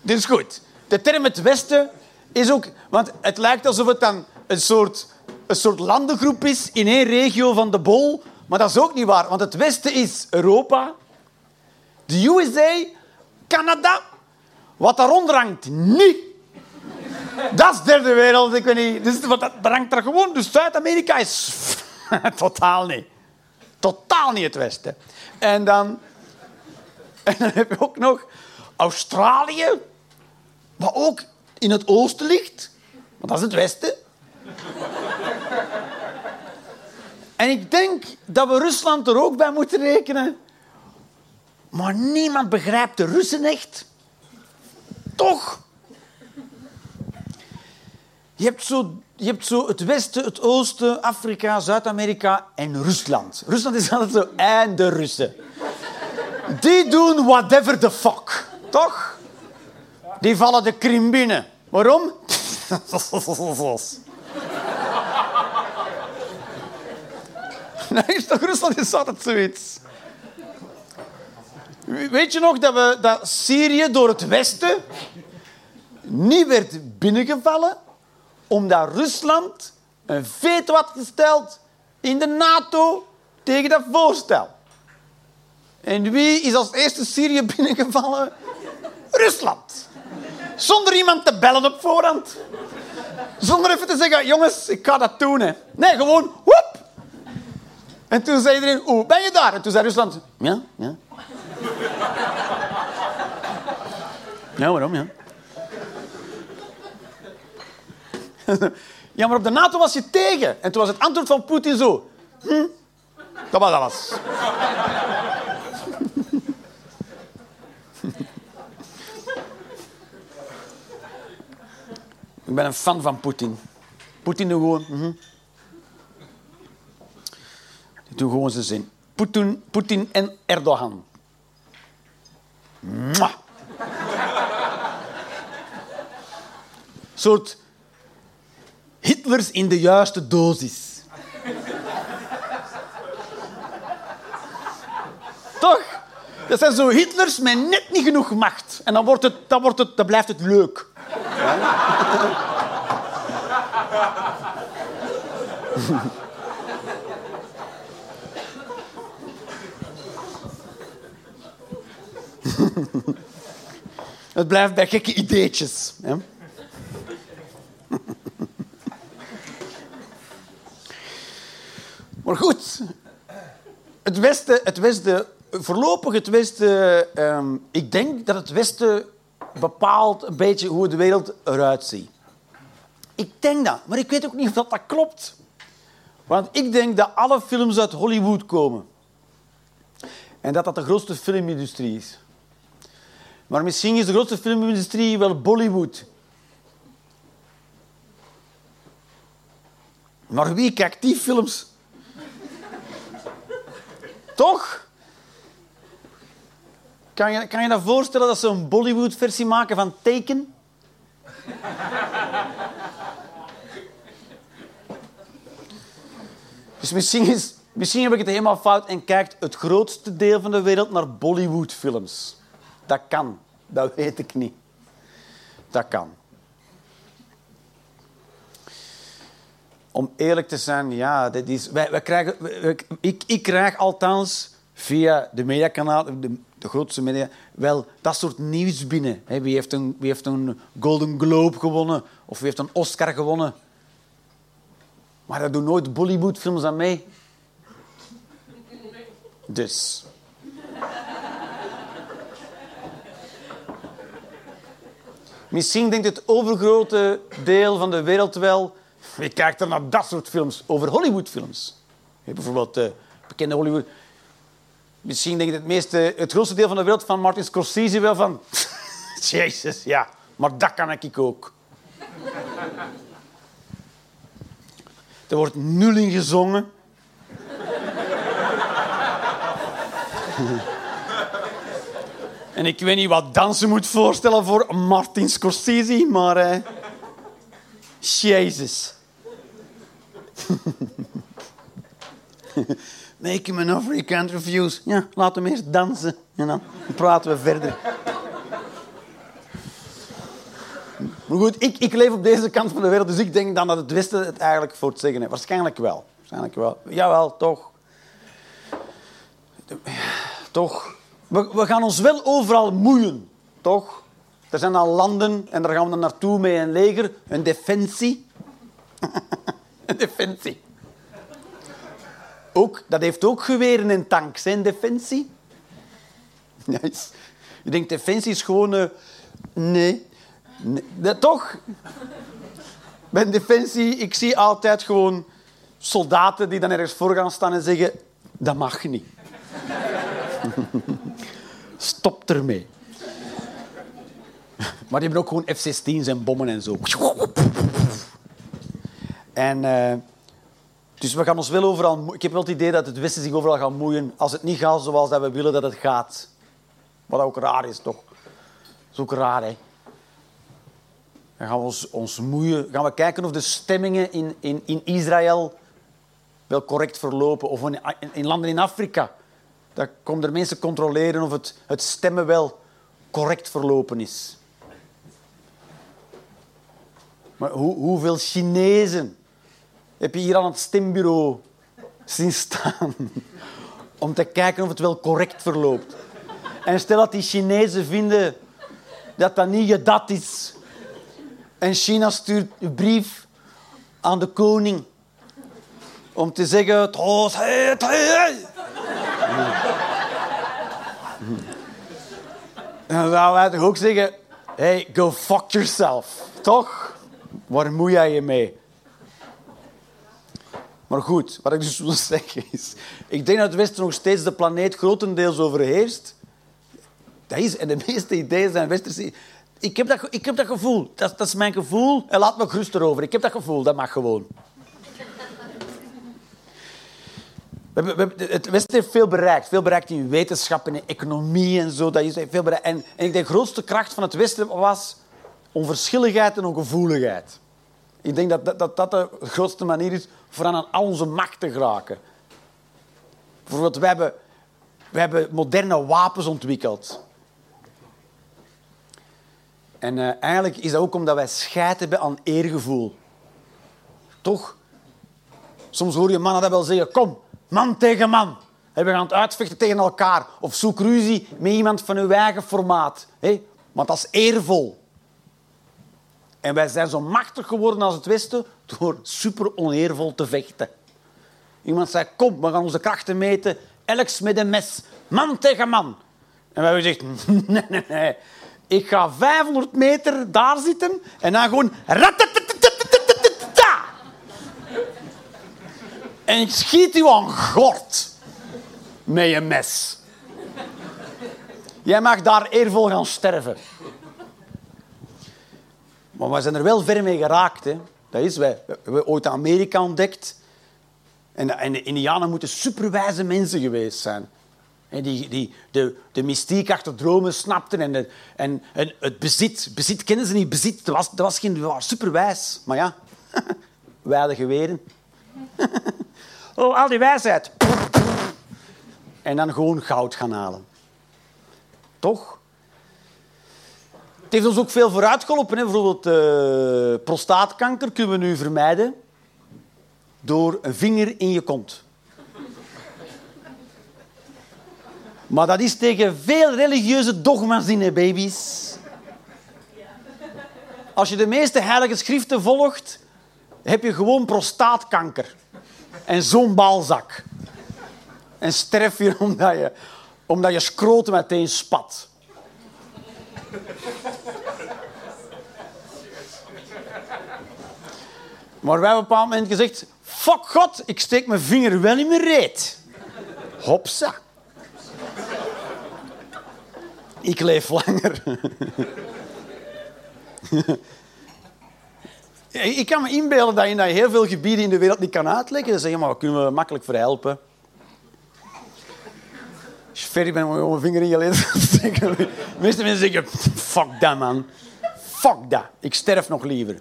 Dit is goed. De term het Westen is ook... Want het lijkt alsof het dan een soort, een soort landengroep is in één regio van de bol. Maar dat is ook niet waar. Want het Westen is Europa, de USA, Canada. Wat daaronder hangt, niet. Dat is derde wereld, ik weet niet. Dus dat hangt er gewoon. Dus Zuid-Amerika is [laughs] totaal niet. Totaal niet het Westen. En dan, [laughs] en dan heb je ook nog Australië, wat ook in het oosten ligt. Want dat is het Westen. En ik denk dat we Rusland er ook bij moeten rekenen. Maar niemand begrijpt de Russen echt. Toch? Je hebt, zo, je hebt zo het Westen, het Oosten, Afrika, Zuid-Amerika en Rusland. Rusland is [laughs] altijd zo, en de Russen. Die doen whatever the fuck. Toch? Die vallen de Krim binnen. Waarom? [laughs] Nee, toch Rusland is altijd zoiets. Weet je nog dat, we, dat Syrië door het Westen niet werd binnengevallen omdat Rusland een veto had gesteld in de NATO tegen dat voorstel? En wie is als eerste Syrië binnengevallen? Rusland. Zonder iemand te bellen op voorhand. Zonder even te zeggen, jongens, ik ga dat doen. Nee, gewoon, woep. En toen zei iedereen, hoe ben je daar? En toen zei Rusland, ja, ja. Ja, waarom, ja? Ja, maar op de NATO was je tegen. En toen was het antwoord van Poetin zo. Hm, dat was alles. Ik ben een fan van Poetin. Poetin doet gewoon... mhm. Die doet gewoon zijn zin. Poetin, Poetin en Erdogan. Soort Hitlers in de juiste dosis. Toch? Dat zijn zo Hitlers met net niet genoeg macht. En dan, wordt het, dan, wordt het, dan blijft het leuk. [laughs] [laughs] Het blijft bij gekke ideetjes. Hè? Maar goed, het Westen, het Westen voorlopig het Westen... ehm, ik denk dat het Westen bepaalt een beetje hoe de wereld eruit ziet. Ik denk dat, maar ik weet ook niet of dat, dat klopt. Want ik denk dat alle films uit Hollywood komen. En dat dat de grootste filmindustrie is. Maar misschien is de grootste filmindustrie wel Bollywood. Maar wie kijkt die films? Toch? Kan je, kan je dat voorstellen dat ze een Bollywood-versie maken van Taken? Dus misschien, is, misschien heb ik het helemaal fout en kijkt het grootste deel van de wereld naar Bollywood-films. Dat kan. Dat weet ik niet. Dat kan. Om eerlijk te zijn, ja, dit is, wij, wij krijgen, ik, ik krijg althans via de mediakanalen, de, de grootste media, wel dat soort nieuws binnen. Hè, wie, heeft een, wie heeft een Golden Globe gewonnen of wie heeft een Oscar gewonnen. Maar daar doen nooit Bollywood-films aan mee. Dus. Misschien denkt het overgrote deel van de wereld wel... Wie kijkt er naar dat soort films? Over Hollywoodfilms. Bijvoorbeeld eh, bekende Hollywood... Misschien denkt het, meeste, het grootste deel van de wereld van Martin Scorsese wel van... [laughs] Jezus, ja. Maar dat kan ik ook. Er wordt nul in gezongen. En ik weet niet wat dansen moet voorstellen voor Martin Scorsese, maar... eh Jezus. [laughs] Make him an offer he refuse. Ja, laat hem eerst dansen en dan praten we verder. Maar goed, ik, ik leef op deze kant van de wereld, dus ik denk dan dat het Westen het eigenlijk voor het zeggen heeft. Waarschijnlijk wel. Waarschijnlijk wel. Jawel, toch. Toch. We, we gaan ons wel overal moeien, toch? Er zijn al landen en daar gaan we dan naartoe met een leger, een defensie. [laughs] een defensie. Ook, dat heeft ook geweren en tanks, een defensie. [laughs] Is- Je denkt, defensie is gewoon... eh, nee. Dat, toch? [laughs] Bij defensie, ik zie altijd gewoon soldaten die dan ergens voor gaan staan en zeggen... Dat mag niet. Stop ermee. Maar die hebben ook gewoon F-16's en bommen en zo. En... eh, dus we gaan ons wel overal... Ik heb wel het idee dat het Westen zich overal gaat moeien als het niet gaat zoals dat we willen dat het gaat. Wat ook raar is, toch? Dat is ook raar, hè? Dan gaan we ons, ons moeien. Gaan we kijken of de stemmingen in, in, in Israël wel correct verlopen. Of in landen in Afrika. Dan komen er mensen controleren of het, het stemmen wel correct verlopen is. Maar hoe, hoeveel Chinezen heb je hier aan het stembureau zien staan [laughs] om te kijken of het wel correct verloopt. En stel dat die Chinezen vinden dat dat niet je dat is. En China stuurt een brief aan de koning om te zeggen... "Toos, hey, hey." Dan zouden wij toch ook zeggen... Hey, go fuck yourself. Toch? Waar moei jij je mee? Maar goed, wat ik dus [laughs] wil zeggen is... Ik denk dat het Westen nog steeds de planeet grotendeels overheerst. Dat is, en de meeste ideeën zijn westerse... Ik heb dat, ik heb dat gevoel. Dat, dat is mijn gevoel. En laat me gerust erover. Ik heb dat gevoel. Dat mag gewoon. We we het Westen heeft veel bereikt. Veel bereikt in wetenschap en economie en zo. Dat is veel bereikt. En, ik denk de grootste kracht van het Westen was onverschilligheid en ongevoeligheid. Ik denk dat dat, dat dat de grootste manier is voor aan al onze macht te geraken. Bijvoorbeeld, wij hebben, We hebben moderne wapens ontwikkeld. En eh, eigenlijk is dat ook omdat wij scheid hebben aan eergevoel. Toch? Soms hoor je mannen dat wel zeggen. Kom, Man tegen man. We gaan het uitvechten tegen elkaar. Of zoek ruzie met iemand van uw eigen formaat. Want dat is eervol. En wij zijn zo machtig geworden als het Westen door super oneervol te vechten. Iemand zei, kom, we gaan onze krachten meten. Elks met een mes. Man tegen man. En wij hebben gezegd, [laughs] nee, nee, nee. Ik ga 500 meter daar zitten en dan gewoon... Ratatat, En schiet u aan gort met je mes. Jij mag daar eervol gaan sterven. Maar we zijn er wel ver mee geraakt. Hè. Dat is, wij, we hebben ooit Amerika ontdekt. En, en de Indianen moeten superwijze mensen geweest zijn. En die, die de, de mystiek achter dromen snapten. En, en, en het bezit. Bezit kennen ze niet. Bezit, dat was, dat was geen was superwijs. Maar ja, [laughs] wij hadden geweren. [laughs] oh, al die wijsheid. En dan gewoon goud gaan halen. Toch? Het heeft ons ook veel vooruitgeholpen. Hè. Bijvoorbeeld uh, prostaatkanker kunnen we nu vermijden door een vinger in je kont. Maar dat is tegen veel religieuze dogma's in, hè, baby's. Als je de meeste heilige schriften volgt, heb je gewoon prostaatkanker. En zo'n balzak. En sterf je omdat je, omdat je meteen spat. Maar wij hebben op een bepaald moment gezegd... Fuck God, ik steek mijn vinger wel in mijn reet. Hopsa. Ik leef langer. [laughs] ik kan me inbeelden dat je dat heel veel gebieden in de wereld niet kan uitleggen. Dan zeg je, maar kunnen we makkelijk voor helpen. Bent, moet je mijn vinger in je steken. [laughs] De meeste mensen zeggen, fuck dat man. Fuck dat. Ik sterf nog liever.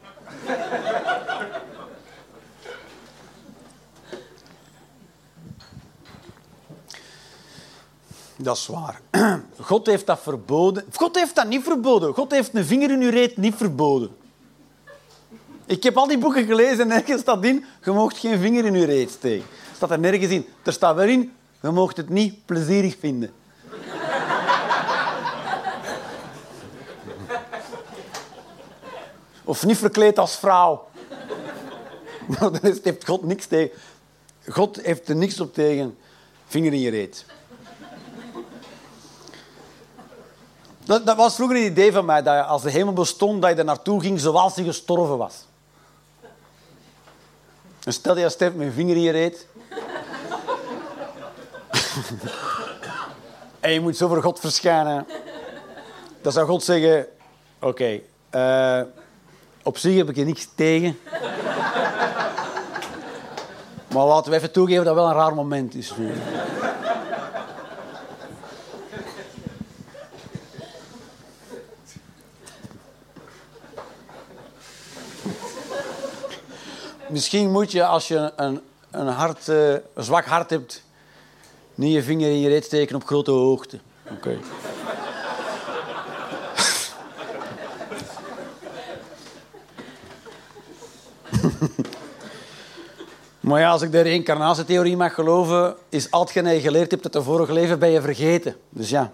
Dat is waar. [clears throat] God heeft dat verboden. God heeft dat niet verboden. God heeft een vinger in uw reet niet verboden. Ik heb al die boeken gelezen en nergens staat in, je moogt geen vinger in uw reet steken. Staat er nergens in. Er staat wel in, je moogt het niet plezierig vinden. [laughs] Of niet verkleed als vrouw. [laughs] Maar daar heeft God niks tegen. God heeft er niks op tegen. Vinger in je reet. Dat, was vroeger een idee van mij, dat je, als de hemel bestond, dat je er naartoe ging zoals hij gestorven was. En stel je sterft met je vinger in je reet. [laughs] en je moet zo voor God verschijnen. Dan zou God zeggen... Oké, uh, op zich heb ik er niks tegen. maar laten we even toegeven dat het wel een raar moment is. Misschien moet je, als je een, een, hart, een zwak hart hebt, niet je vinger in je reet steken op grote hoogte. Oké. Okay. [laughs] maar ja, als ik de reïncarnatietheorie mag geloven, is al hetgeen je geleerd hebt uit de vorige leven, ben je vergeten. Dus ja,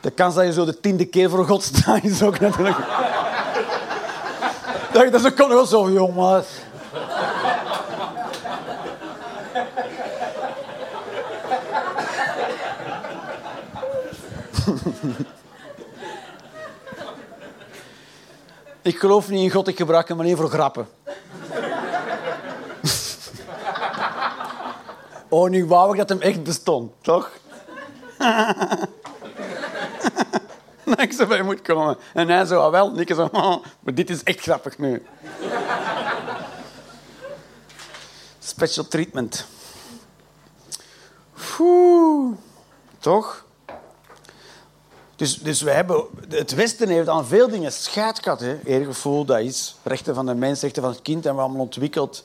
de kans dat je zo de tiende keer voor God staat, is ook [laughs] natuurlijk... dat is ook wel zo, jongens. ik geloof niet in God, ik gebruik hem alleen voor grappen. oh, nu wou ik dat hem echt bestond, toch? [laughs] zo bij moet komen. En hij zo, ah, wel, ik zo, oh, maar dit is echt grappig nu. Special treatment. Toch? Dus, dus we hebben, het Westen heeft aan veel dingen scheid gehad. Hè. Eergevoel, dat is. Rechten van de mens, rechten van het kind, hebben we allemaal ontwikkeld.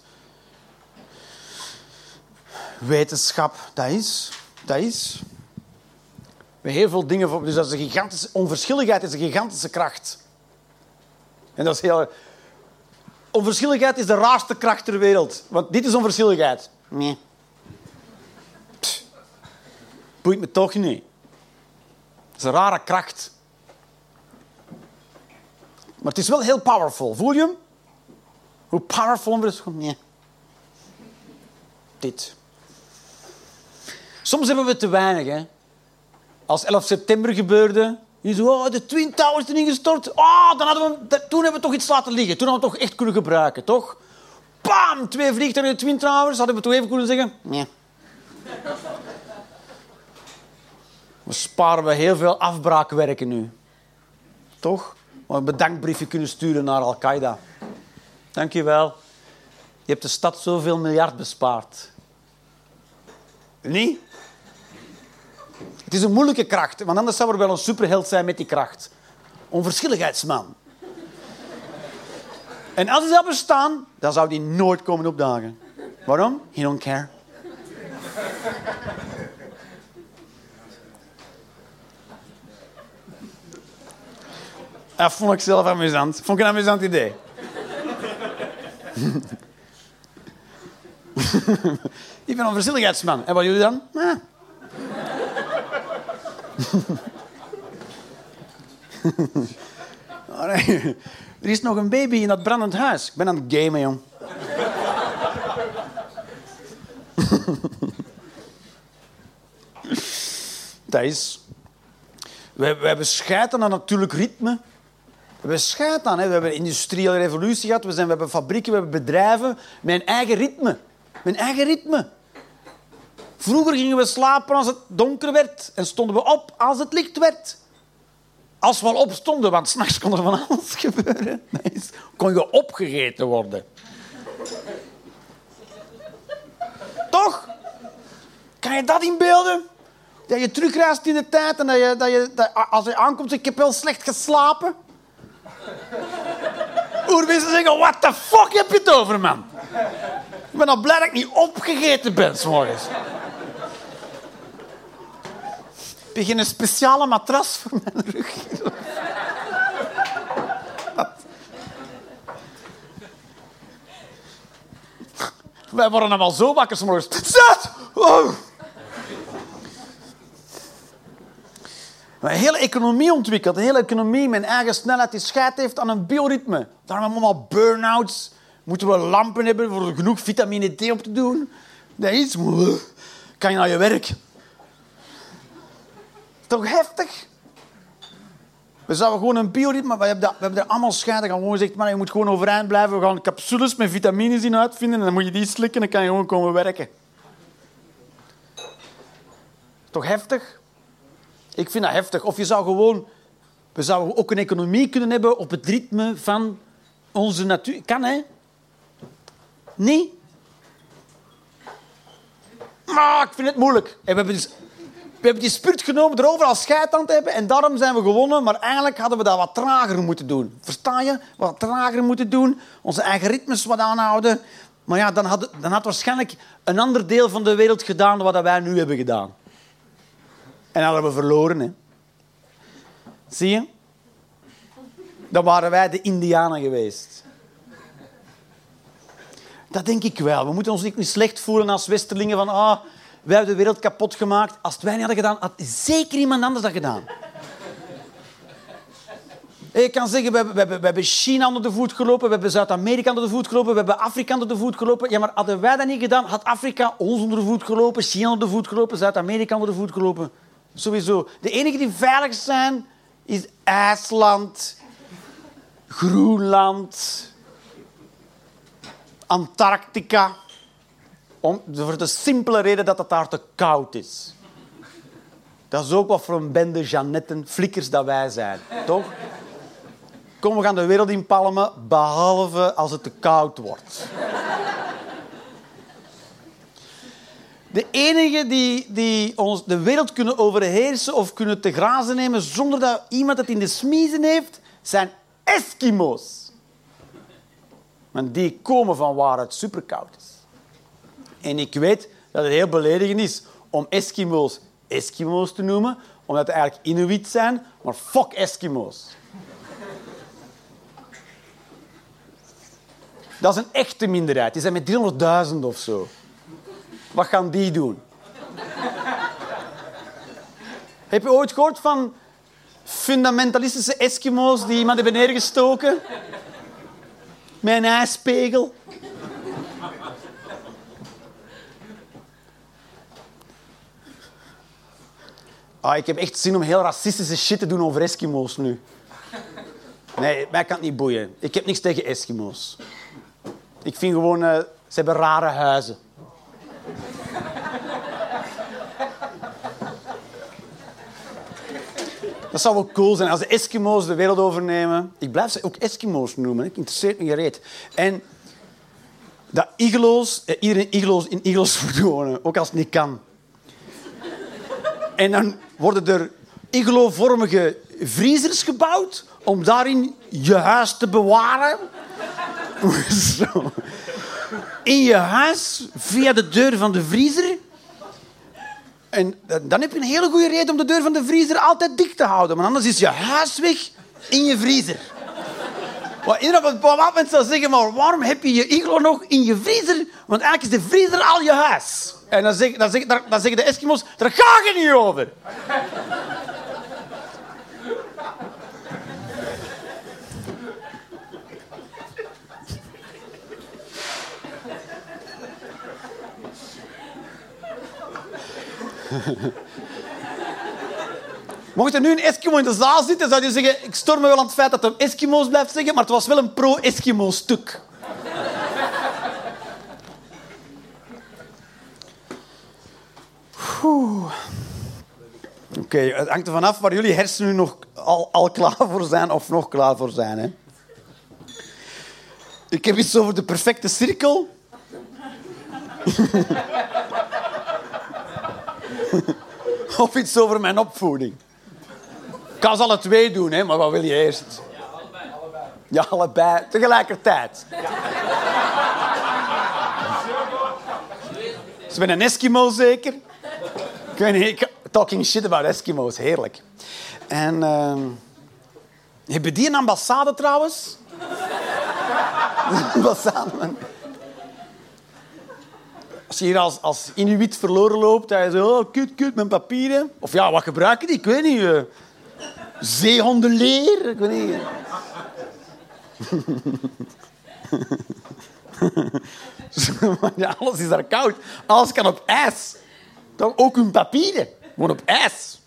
Wetenschap, dat is. Dat is. Met heel veel dingen. voor- Dus dat is een gigantische... Onverschilligheid is een gigantische kracht. En dat is heel... Onverschilligheid is de raarste kracht ter wereld. Want dit is onverschilligheid. Nee. Pff. Boeit me toch niet. Dat is een rare kracht. Maar het is wel heel powerful. Voel je hem? Hoe powerful onverschilligheid... Nee. Dit. Soms hebben we te weinig, hè. Als 11 september gebeurde, je zo, oh, de Twin Towers zijn ingestort. Oh, dan hadden we, toen hebben we toch iets laten liggen. Toen hadden we toch echt kunnen gebruiken, toch? Bam! Twee vliegtuigen in de Twin Towers. Hadden we toch even kunnen zeggen? Nee. We sparen we heel veel afbraakwerken nu. Toch? Maar een bedankbriefje kunnen sturen naar Al-Qaeda. Dank je wel. Je hebt de stad zoveel miljard bespaard. Niet? Het is een moeilijke kracht, want anders zou er wel een superheld zijn met die kracht. Onverschilligheidsman. En als hij zou bestaan, dan zou die nooit komen opdagen. Waarom? He don't care. Dat vond ik zelf amusant. Vond ik een amusant idee. [laughs] ik ben een onverschilligheidsman. En wat jullie dan? Ah. [laughs] Er is nog een baby in dat brandend huis. Ik ben aan het gamen, jong. [laughs] Dat is... We, we hebben scheid aan natuurlijk ritme. We hebben scheid aan. Hè. We hebben een industriële revolutie gehad. We, zijn, we hebben fabrieken, we hebben bedrijven. Een eigen ritme. Een eigen ritme. Vroeger gingen we slapen als het donker werd. En stonden we op als het licht werd. Als we al opstonden, want s'nachts kon er van alles [laughs] gebeuren. Kon je opgegeten worden. Toch? Kan je dat inbeelden? Dat je terugreist in de tijd en dat je, dat je als je aankomt, ik heb wel slecht geslapen. Oerwissen zeggen, what the fuck heb je het over, man? Ik ben al blij dat ik niet opgegeten ben, s je geen speciale matras voor mijn rug? Wij worden allemaal zo wakker 's morgens. Zet! Oh. Een hele economie ontwikkeld. Een hele economie een eigen snelheid die scheid heeft aan een bioritme. Daarom hebben we allemaal burn-outs. Moeten we lampen hebben voor genoeg vitamine D op te doen. Dat is... Kan je naar je werk. Toch heftig? We zouden gewoon een bioritme... maar We hebben, dat, we hebben er allemaal scheid. We gaan gewoon gezegd, man, je moet gewoon overeind blijven. We gaan capsules met vitamines in uitvinden. En dan moet je die slikken en dan kan je gewoon komen werken. Toch heftig? Ik vind dat heftig. Of je zou gewoon... We zouden ook een economie kunnen hebben op het ritme van onze natuur. Kan, hè? Nee? Maar ik vind het moeilijk. En we hebben, dus, we hebben die spurt genomen er overal scheid aan te hebben en daarom zijn we gewonnen. Maar eigenlijk hadden we dat wat trager moeten doen. Versta je? Wat trager moeten doen. Onze eigen ritmes wat aanhouden. Maar ja, dan had, dan had waarschijnlijk een ander deel van de wereld gedaan wat wij nu hebben gedaan. En dan hadden we verloren. Hè. Zie je? Dan waren wij de Indianen geweest. Dat denk ik wel. We moeten ons niet slecht voelen als Westerlingen van ah, wij hebben de wereld kapot gemaakt. Als het wij niet hadden gedaan, had zeker iemand anders dat gedaan. Ik kan zeggen, we hebben, we, hebben, we hebben China onder de voet gelopen, we hebben Zuid-Amerika onder de voet gelopen, we hebben Afrika onder de voet gelopen. Ja, maar hadden wij dat niet gedaan, had Afrika ons onder de voet gelopen, China onder de voet gelopen, Zuid-Amerika onder de voet gelopen. Sowieso. De enige die veilig zijn, is IJsland, Groenland, Antarctica. Om, voor de simpele reden dat het daar te koud is. Dat is ook wat voor een bende Janetten, flikkers dat wij zijn. Toch? Kom, we gaan de wereld inpalmen, behalve als het te koud wordt. De enigen die, die ons de wereld kunnen overheersen of kunnen te grazen nemen zonder dat iemand het in de smiezen heeft, zijn Eskimo's. Want die komen van waar het superkoud is. En ik weet dat het heel beledigend is om Eskimo's Eskimo's te noemen, omdat ze eigenlijk Inuit zijn, maar fuck Eskimo's. Dat is een echte minderheid. Die zijn met 300.000 of zo. Wat gaan die doen? Heb je ooit gehoord van fundamentalistische Eskimo's die iemand hebben neergestoken? Een ijspegel? Ah, ik heb echt zin om heel racistische shit te doen over Eskimo's nu. Nee, mij kan het niet boeien. Ik heb niks tegen Eskimo's. Ik vind gewoon, uh, ze hebben rare huizen. Dat zou wel cool zijn als de Eskimo's de wereld overnemen. Ik blijf ze ook Eskimo's noemen. Ik interesseert me gereed. En dat igloos, eh, iedereen igloos in igloos moet [laughs] wonen, ook als het niet kan. En dan worden er iglo-vormige vriezers gebouwd om daarin je huis te bewaren. [laughs] Zo. In je huis, via de deur van de vriezer. En dan heb je een hele goede reden om de deur van de vriezer altijd dicht te houden. Want anders is je huis weg in je vriezer. Wat iedereen op een bepaald moment zou zeggen, maar waarom heb je je iglo nog in je vriezer? Want eigenlijk is de vriezer al je huis. En dan, zeg, dan, zeg, dan zeggen de Eskimo's, daar ga je niet over. [laughs] Mocht er nu een Eskimo in de zaal zitten, zou je zeggen... Ik storm me wel aan het feit dat hij Eskimo's blijft zeggen, maar het was wel een pro-Eskimo-stuk. Oké, het hangt ervan af waar jullie hersenen nog al, al klaar voor zijn of nog klaar voor zijn. Hè? Ik heb iets over de perfecte cirkel. [laughs] of iets over mijn opvoeding. Kan ze alle twee doen, hè, maar wat wil je eerst? Ja, allebei. allebei. Ja, allebei. Tegelijkertijd. Ze zijn een Eskimo zeker? Ik weet niet, talking shit about Eskimo's, heerlijk. En ehm heb je die een ambassade trouwens? ambassade, man. Als je hier als, als Inuit verloren loopt, dan je zo, oh, kut, kut, mijn papieren. Of ja, wat gebruiken die? Ik weet niet. eh, zeehondenleer? Ik weet niet. [laughs] Alles is daar koud. Alles kan op ijs. Dan ook hun papieren. Gewoon op ijs.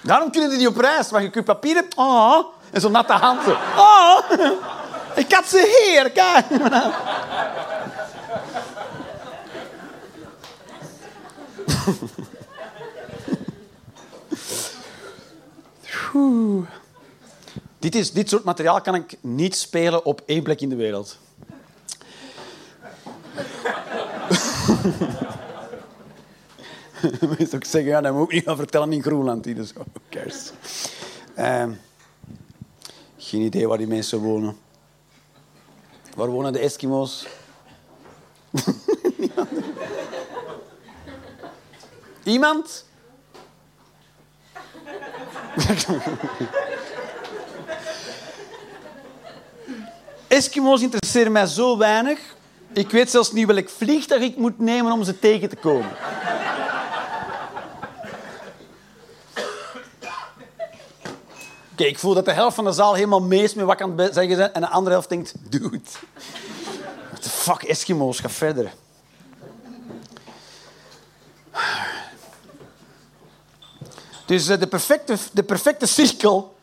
Daarom kunnen die niet op reis. Maar je kunt papieren... Oh, en zo'n natte handen. Oh, ik had ze hier. Kijk. [laughs] Dit, is, dit soort materiaal kan ik niet spelen op één plek in de wereld. [laughs] Mensen ook zeggen, ja, dat moet ik niet gaan vertellen in Groenland. hier, Dus cares? Ehm, geen idee waar die mensen wonen. Waar wonen de Eskimo's? [laughs] Iemand? [laughs] Eskimo's interesseren mij zo weinig. Ik weet zelfs niet welk vliegtuig ik moet nemen om ze tegen te komen. Oké, ik voel dat de helft van de zaal helemaal mee is met wat ik aan het zeggen ben. En de andere helft denkt, dude. What the fuck, Eskimo's, ga verder. Dus eh, de perfecte, de perfecte cirkel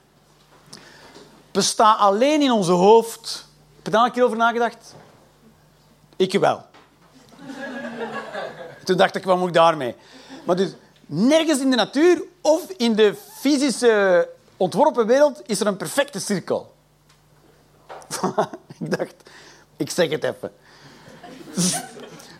bestaat alleen in onze hoofd. Heb je daar een keer over nagedacht? Ik wel. [laughs] Toen dacht ik, wat moet ik daarmee? Maar dus nergens in de natuur of in de fysische ontworpen wereld is er een perfecte cirkel. [laughs] ik dacht, ik zeg het even. Dus,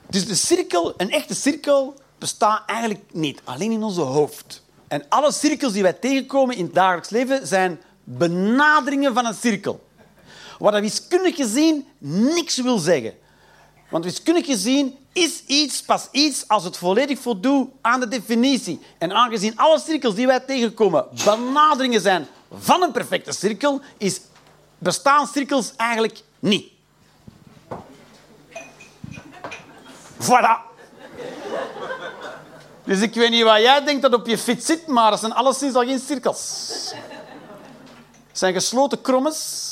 dus de cirkel, een echte cirkel, bestaat eigenlijk niet. Alleen in onze hoofd. En alle cirkels die wij tegenkomen in het dagelijks leven zijn benaderingen van een cirkel. Wat dat wiskundig gezien niks wil zeggen. Want wiskundig gezien is iets pas iets als het volledig voldoet aan de definitie. En aangezien alle cirkels die wij tegenkomen benaderingen zijn van een perfecte cirkel, is bestaan cirkels eigenlijk niet. Voilà. Dus ik weet niet wat jij denkt dat op je fiets zit, maar dat zijn alleszins al geen cirkels. Het zijn gesloten krommes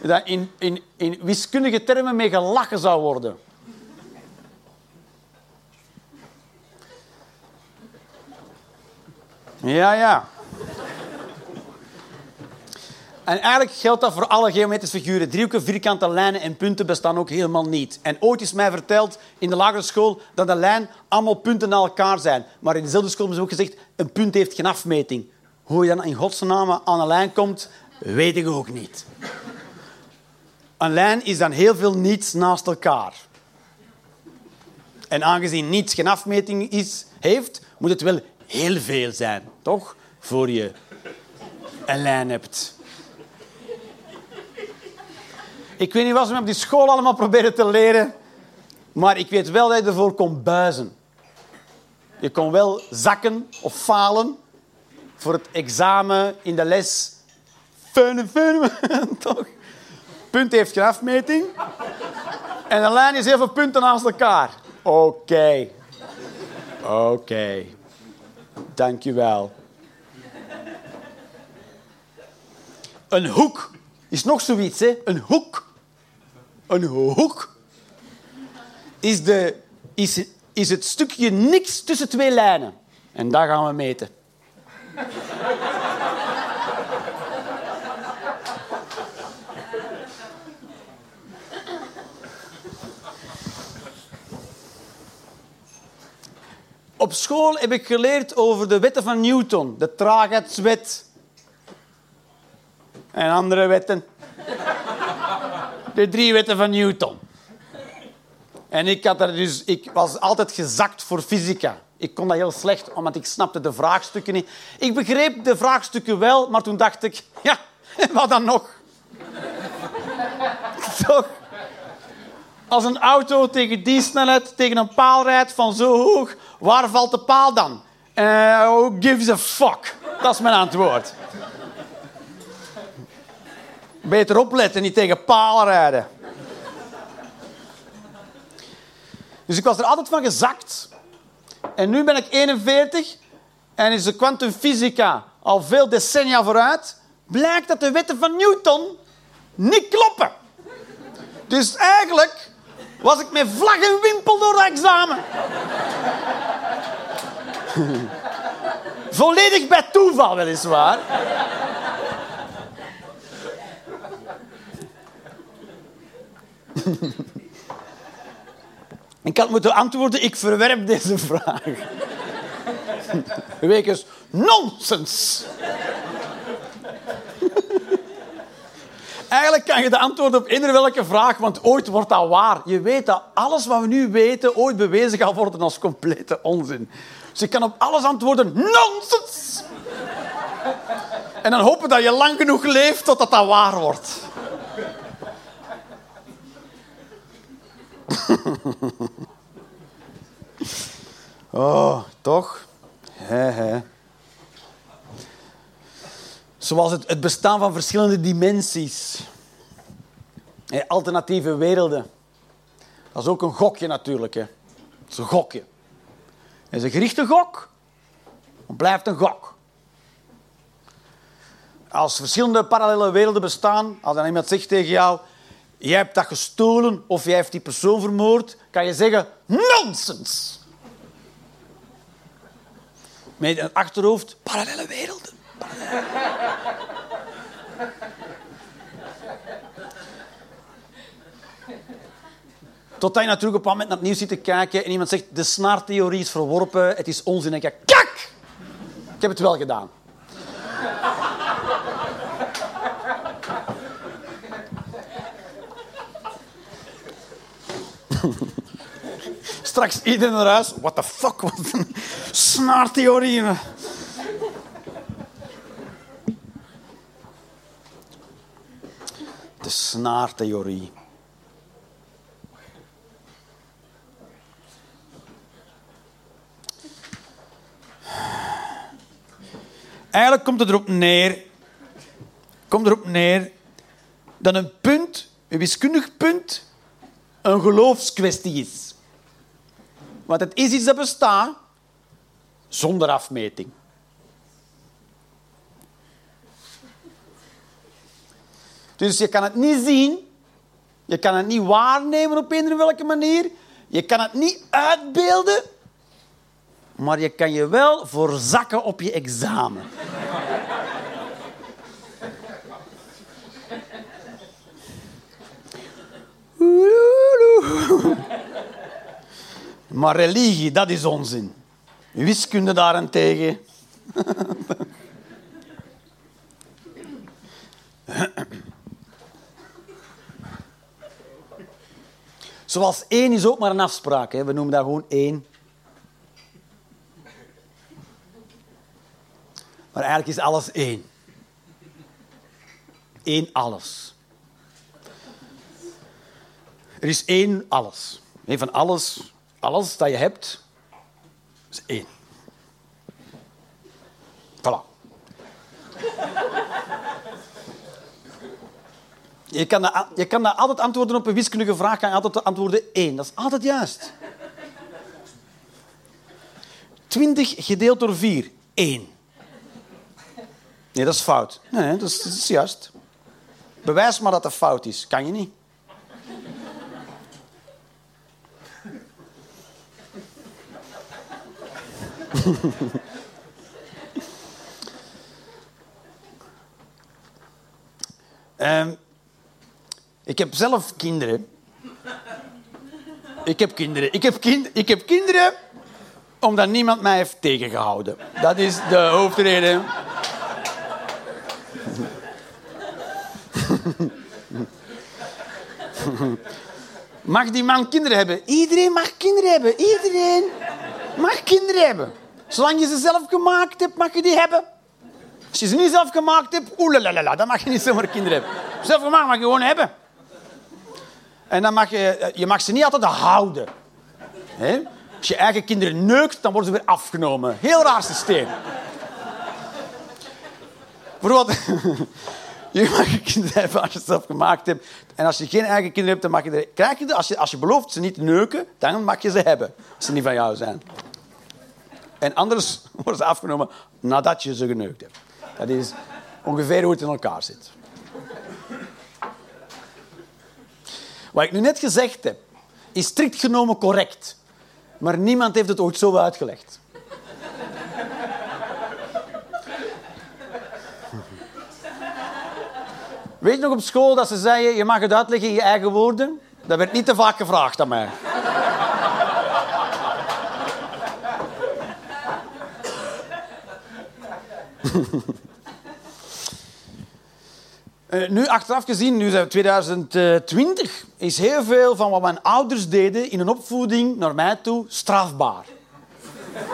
dat in, in, in wiskundige termen mee gelachen zou worden. Ja, ja. En eigenlijk geldt dat voor alle geometrische figuren. Driehoeken, vierkante lijnen en punten bestaan ook helemaal niet. En ooit is mij verteld in de lagere school dat de lijn allemaal punten naar elkaar zijn. Maar in dezelfde school ze ook gezegd, een punt heeft geen afmeting. Hoe je dan in godsnaam aan een lijn komt, weet ik ook niet. Een lijn is dan heel veel niets naast elkaar. En aangezien niets geen afmeting is, heeft, moet het wel heel veel zijn, toch? Voor je een lijn hebt. Ik weet niet wat ze op die school allemaal proberen te leren, maar ik weet wel dat je ervoor kon buizen. Je kon wel zakken of falen voor het examen in de les. Fun, fun, [laughs] toch? punt heeft geen afmeting. En de lijn is heel veel punten naast elkaar. Oké. Oké. Okay. Dank je wel. Een hoek is nog zoiets, hè? Een hoek. Een hoek is, de, is, is het stukje niks tussen twee lijnen. En daar gaan we meten. Op school heb ik geleerd over de wetten van Newton, de traagheidswet. En andere wetten. De drie wetten van Newton. En ik, had er dus, ik was altijd gezakt voor fysica. Ik kon dat heel slecht, omdat ik snapte de vraagstukken niet. Ik begreep de vraagstukken wel, maar toen dacht ik... Ja, [laughs] wat dan nog? [laughs] Toch? Als een auto tegen die snelheid tegen een paal rijdt van zo hoog, waar valt de paal dan? Uh, who gives a fuck? Dat is mijn antwoord. Beter opletten, niet tegen palen rijden. Dus ik was er altijd van gezakt. En nu ben ik 41 en is de kwantumfysica al veel decennia vooruit. Blijkt dat de wetten van Newton niet kloppen. Dus eigenlijk was ik met vlag en wimpel door het examen. [laughs] Volledig bij toeval, weliswaar. [laughs] ik had moeten antwoorden, ik verwerp deze vraag. Wegens nonsens. [laughs] Eigenlijk kan je de antwoord op ieder welke vraag, want ooit wordt dat waar. Je weet dat alles wat we nu weten ooit bewezen gaat worden als complete onzin. Dus je kan op alles antwoorden, nonsens! En dan hopen dat je lang genoeg leeft totdat dat waar wordt. [laughs] oh, toch? He. Zoals het, het bestaan van verschillende dimensies. alternatieve werelden. Dat is ook een gokje natuurlijk. Hè. Dat is een gokje. Het is een gerichte gok. Het blijft een gok. Als verschillende parallele werelden bestaan, als dan iemand zegt tegen jou, jij hebt dat gestolen of jij hebt die persoon vermoord, kan je zeggen, nonsens. Met een achterhoofd, parallele werelden. Totdat je natuurlijk op een moment naar het nieuws zit te kijken en iemand zegt de snaartheorie is verworpen, het is onzin. En je kak! Ik heb het wel gedaan. [laughs] Straks iedereen naar huis. What the fuck? Wat snaartheorie. De snaartheorie. Eigenlijk komt het erop neer, komt erop neer dat een punt, een wiskundig punt, een geloofskwestie is. Want het is iets dat bestaat zonder afmeting. Dus je kan het niet zien, je kan het niet waarnemen op een of welke manier, je kan het niet uitbeelden, maar je kan je wel voorzakken op je examen. Maar religie, dat is onzin. Wiskunde daarentegen. Zoals één is ook maar een afspraak. Hè. We noemen dat gewoon één. Maar eigenlijk is alles één. Eén alles. Er is één alles. Van alles, alles dat je hebt, is één. Voilà. Je kan, dat, je kan dat altijd antwoorden op een wiskundige vraag, kan altijd antwoorden één. Dat is altijd juist. 20 gedeeld door 4, 1. Nee, dat is fout. Nee, dat is, dat is juist. Bewijs maar dat dat fout is. Kan je niet. Um, [laughs] ik heb zelf kinderen. Ik heb kinderen. Ik heb, ik heb kinderen omdat niemand mij heeft tegengehouden. Dat is de hoofdreden. [laughs] Mag die man kinderen hebben? Iedereen mag kinderen hebben. Iedereen mag kinderen hebben. Zolang je ze zelf gemaakt hebt, mag je die hebben. Als je ze niet zelf gemaakt hebt, oelalalala, dan mag je niet zomaar kinderen hebben. Zelf gemaakt mag je gewoon hebben. En dan mag je, je mag ze niet altijd houden. Als je eigen kinderen neukt, dan worden ze weer afgenomen. Heel raar systeem. Bijvoorbeeld, [laughs] je mag je kinderen hebben als je het zelf gemaakt hebt. En als je geen eigen kinderen hebt, dan mag je er... Krijg je als, je, als je belooft ze niet neuken, dan mag je ze hebben. Als ze niet van jou zijn. En anders [laughs] worden ze afgenomen nadat je ze geneukt hebt. Dat is ongeveer hoe het in elkaar zit. Wat ik nu net gezegd heb, is strikt genomen correct. Maar niemand heeft het ooit zo uitgelegd. Weet je nog op school dat ze zeiden, je mag het uitleggen in je eigen woorden? Dat werd niet te vaak gevraagd aan mij. Uh, [laughs] nu, achteraf gezien, nu zijn we 2020, is heel veel van wat mijn ouders deden in een opvoeding naar mij toe strafbaar. [laughs]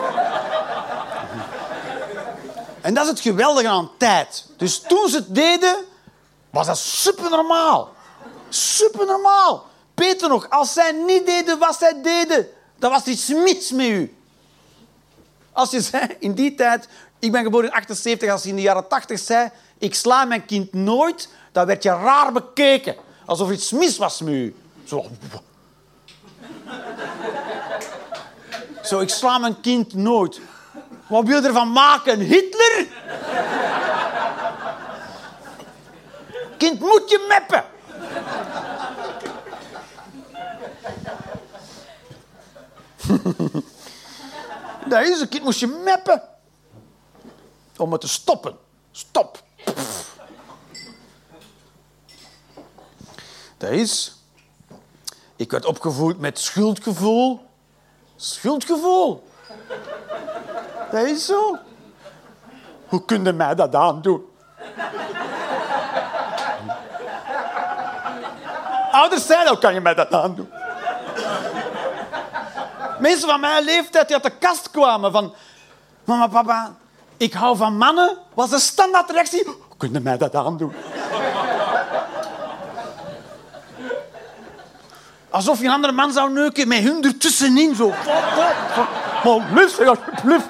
en dat is het geweldige aan tijd. Dus toen ze het deden, was dat supernormaal. Supernormaal. Peter nog, als zij niet deden wat zij deden, dan was iets mis met u. Als je zei, in die tijd, ik ben geboren in 78, als je in de jaren 80 zei, ik sla mijn kind nooit, dan werd je raar bekeken. Alsof er iets mis was met u. Zo. Ik sla mijn kind nooit. Wat wil je ervan maken? Hitler? Kind moet je meppen. [laughs] Dat is een kind moest je meppen. Om het te stoppen. Stop. Dat is... Ik werd opgevoed met schuldgevoel. Schuldgevoel. Dat is zo. Hoe kun je mij dat aandoen? Ouders zeiden, hoe kan je mij dat aandoen? Mensen van mijn leeftijd die uit de kast kwamen van... Mama, papa, ik hou van mannen, was de standaardreactie... Kunnen mij dat aandoen? Alsof je een andere man zou neuken met hun ertussenin. Zo. Maar alsjeblieft.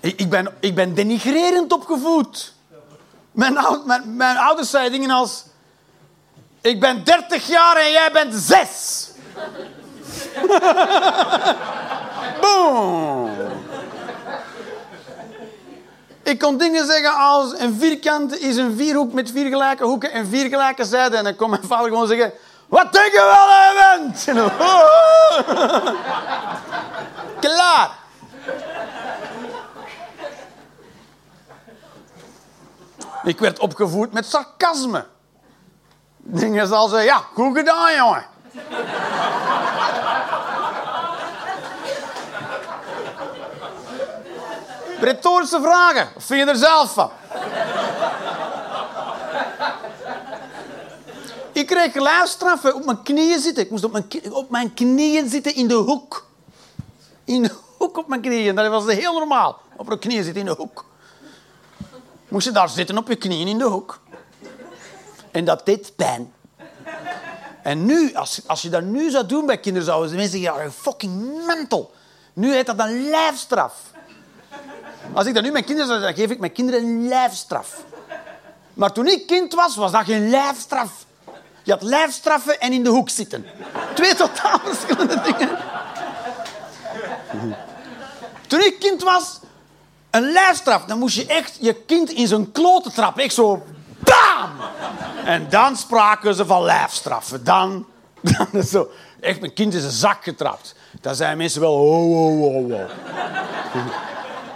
Ik ben, ik ben denigrerend opgevoed. Mijn, mijn ouders zeiden dingen als... Ik ben 30 jaar en jij bent 6. [laughs] Boom. Ik kon dingen zeggen als een vierkant is een vierhoek met vier gelijke hoeken en vier gelijke zijden. En dan kon mijn vader gewoon zeggen... Wat denk je wel je bent? [laughs] Klaar. Ik werd opgevoed met sarcasme. Dingen zoals, eh, ja, goed gedaan, jongen. Retorische vragen. Of vind je er zelf van? Ik kreeg lijfstraffen op mijn knieën zitten. Ik moest op mijn, op mijn knieën zitten in de hoek. In de hoek op mijn knieën. Dat was heel normaal. Op mijn knieën zitten in de hoek. Moest je daar zitten op je knieën in de hoek. En dat deed pijn. En nu, als, als je dat nu zou doen bij kinderen, zouden ze mensen zeggen, ja, fucking mental. Nu heet dat een lijfstraf. Als ik dat nu mijn kinderen zou doen, dan geef ik mijn kinderen een lijfstraf. Maar toen ik kind was, was dat geen lijfstraf. Je had lijfstraffen en in de hoek zitten. Twee totaal verschillende dingen. Toen ik kind was, een lijfstraf, dan moest je echt je kind in zijn kloten trappen. Echt zo, bam! En dan spraken ze van lijfstraffen. Dan, dan is zo, echt mijn kind in zijn zak getrapt. Dan zijn mensen wel, oh, oh, oh, oh.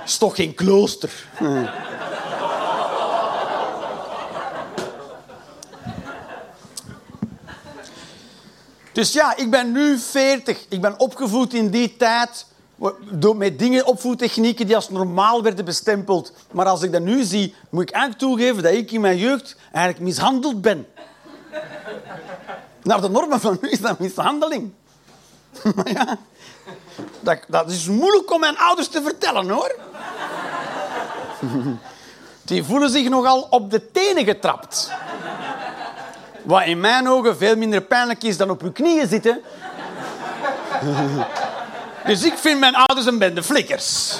is toch geen klooster. Dus ja, ik ben nu 40. Ik ben opgevoed in die tijd door, met dingen, opvoedtechnieken die als normaal werden bestempeld. Maar als ik dat nu zie, moet ik eigenlijk toegeven dat ik in mijn jeugd eigenlijk mishandeld ben. [laughs] Naar de normen van nu is dat mishandeling. [laughs] Maar ja, dat, dat is moeilijk om mijn ouders te vertellen, hoor. [laughs] Die voelen zich nogal op de tenen getrapt. Wat in mijn ogen veel minder pijnlijk is dan op uw knieën zitten. Dus ik vind mijn ouders een bende flikkers.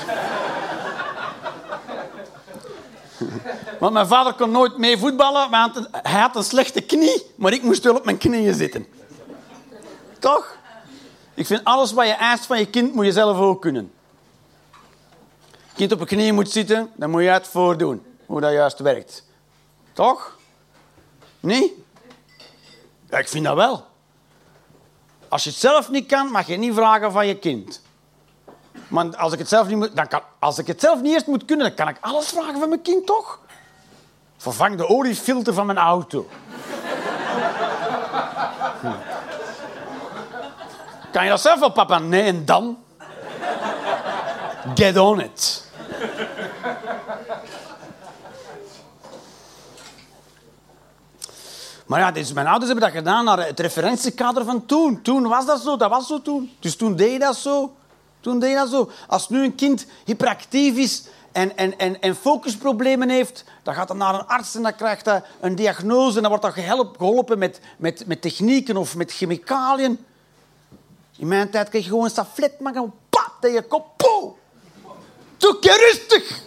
Want mijn vader kon nooit mee voetballen, want hij had een slechte knie, maar ik moest wel op mijn knieën zitten. Toch? Ik vind alles wat je eist van je kind, moet je zelf ook kunnen. Kind op je knieën moet zitten, dan moet je het voordoen. Hoe dat juist werkt. Toch? Nee? Ja, ik vind dat wel. Als je het zelf niet kan, mag je niet vragen van je kind. Maar als ik het zelf niet, moet, dan kan, als ik het zelf niet eerst moet kunnen, dan kan ik alles vragen van mijn kind, toch? Vervang de oliefilter van mijn auto. Hm. Kan je dat zelf wel, papa? Nee, en dan? Get on it. Maar ja, dus mijn ouders hebben dat gedaan naar het referentiekader van toen. Toen was dat zo, dat was zo toen. Dus toen deed je dat zo. Toen deed je dat zo. Als nu een kind hyperactief is en, en, en, en focusproblemen heeft, dan gaat hij naar een arts en dan krijgt hij een diagnose en dan wordt dat geholpen met, met, met technieken of met chemicaliën. In mijn tijd kreeg je gewoon een staflet, pap tegen je kop. Poeh! Rustig!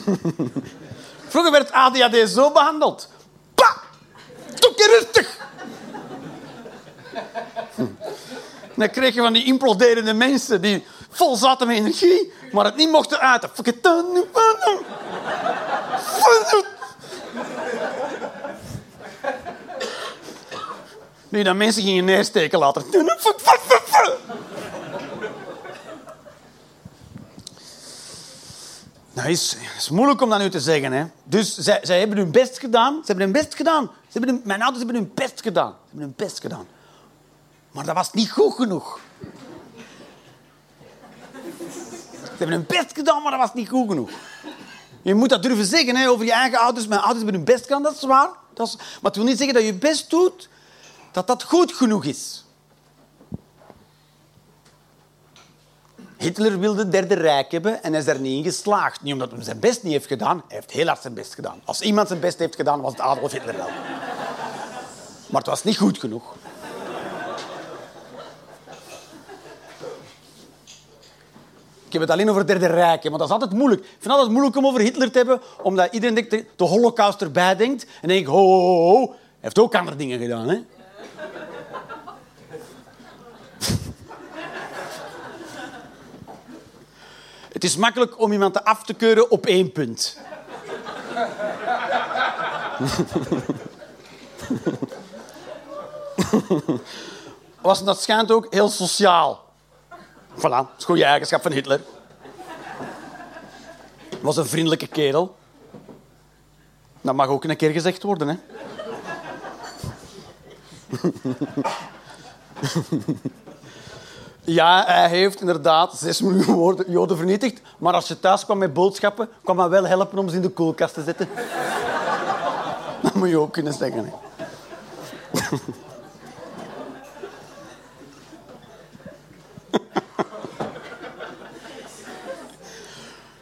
[laughs] Vroeger werd ADHD zo behandeld. Pa! Doe je rustig! [laughs] Dan kreeg je van die imploderende mensen die vol zaten met energie, maar het niet mochten uiten. Nu dat mensen gingen neersteken later. Nou, is, moeilijk om dat nu te zeggen. Hè? Dus zij, zij hebben hun best gedaan. Ze hebben hun best gedaan. Ze hebben mijn ouders hebben hun best gedaan. Ze hebben hun best gedaan. Maar dat was niet goed genoeg. Ze hebben hun best gedaan, maar dat was niet goed genoeg. Je moet dat durven zeggen hè, over je eigen ouders. Mijn ouders hebben hun best gedaan, dat is waar. Dat is, maar het wil niet zeggen dat je best doet, dat dat goed genoeg is. Hitler wilde derde rijk hebben en hij is daar niet in geslaagd. Niet omdat hij zijn best niet heeft gedaan, hij heeft heel hard zijn best gedaan. Als iemand zijn best heeft gedaan, was het Adolf Hitler dan? Maar het was niet goed genoeg. Ik heb het alleen over derde rijk, want dat is altijd moeilijk. Ik vind het altijd moeilijk om over Hitler te hebben, omdat iedereen denkt de holocaust erbij denkt. En dan denk ik, ho. Hij heeft ook andere dingen gedaan, hè. Het is makkelijk om iemand af te keuren op één punt. [laughs] Was dat schijnt ook heel sociaal. Voilà, dat is goede eigenschap van Hitler. Was een vriendelijke kerel. Dat mag ook een keer gezegd worden, hè. [laughs] Ja, hij heeft inderdaad 6 miljoen [laughs] Joden vernietigd. Maar als je thuis kwam met boodschappen, kwam hij wel helpen om ze in de koelkast te zetten. [laughs] Dat moet je ook kunnen zeggen. [laughs]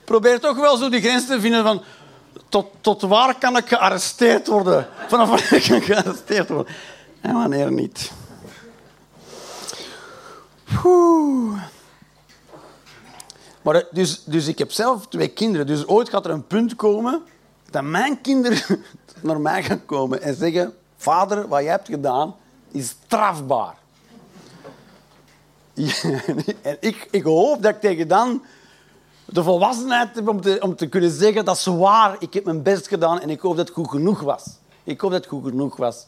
Probeer toch wel zo die grens te vinden van... Tot, tot waar kan ik gearresteerd worden? Vanaf wanneer kan ik gearresteerd worden? En wanneer niet? Maar, eh, dus, dus ik heb zelf twee kinderen. Dus ooit gaat er een punt komen dat mijn kinderen [laughs] naar mij gaan komen en zeggen... Vader, wat jij hebt gedaan is strafbaar. [laughs] En ik, ik hoop dat ik tegen dan de volwassenheid heb om te, om te kunnen zeggen... Dat is waar, ik heb mijn best gedaan en ik hoop dat het goed genoeg was. Ik hoop dat het goed genoeg was.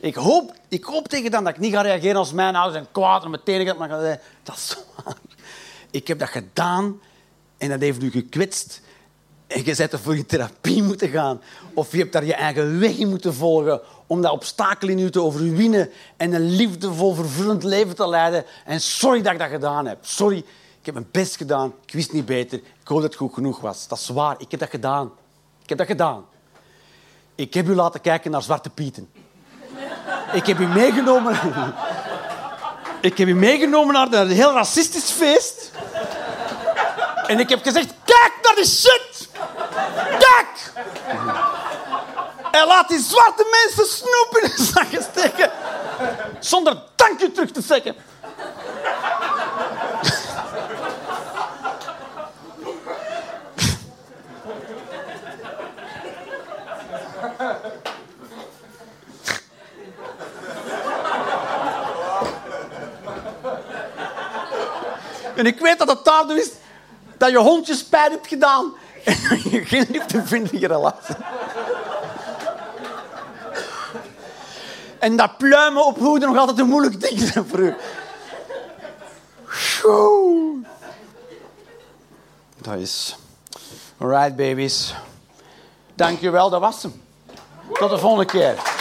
Ik hoop, ik hoop tegen dan dat ik niet ga reageren als mijn ouders en kwaad en meteen maar ga zeggen, dat is waar. Ik heb dat gedaan en dat heeft u gekwetst. En je bent ervoor in therapie moeten gaan. Of je hebt daar je eigen weg in moeten volgen om dat obstakel in u te overwinnen en een liefdevol, vervullend leven te leiden. En sorry dat ik dat gedaan heb. Sorry, ik heb mijn best gedaan. Ik wist niet beter. Ik hoop dat het goed genoeg was. Dat is waar. Ik heb dat gedaan. Ik heb dat gedaan. Ik heb u laten kijken naar Zwarte Pieten. Ik heb u meegenomen... Ik heb u meegenomen naar een heel racistisch feest. En ik heb gezegd, kijk naar die shit! Kijk! En laat die zwarte mensen snoep in hun zakken steken. Zonder dank je terug te zeggen. En ik weet dat het daardoor is dat je hondjes pijn hebt gedaan en [laughs] je geen liefde vindt in je relatie. En dat pluimen op hoeden nog altijd een moeilijk ding zijn voor u. Dat is... Alright, babies. Dank je wel, dat was hem. Tot de volgende keer.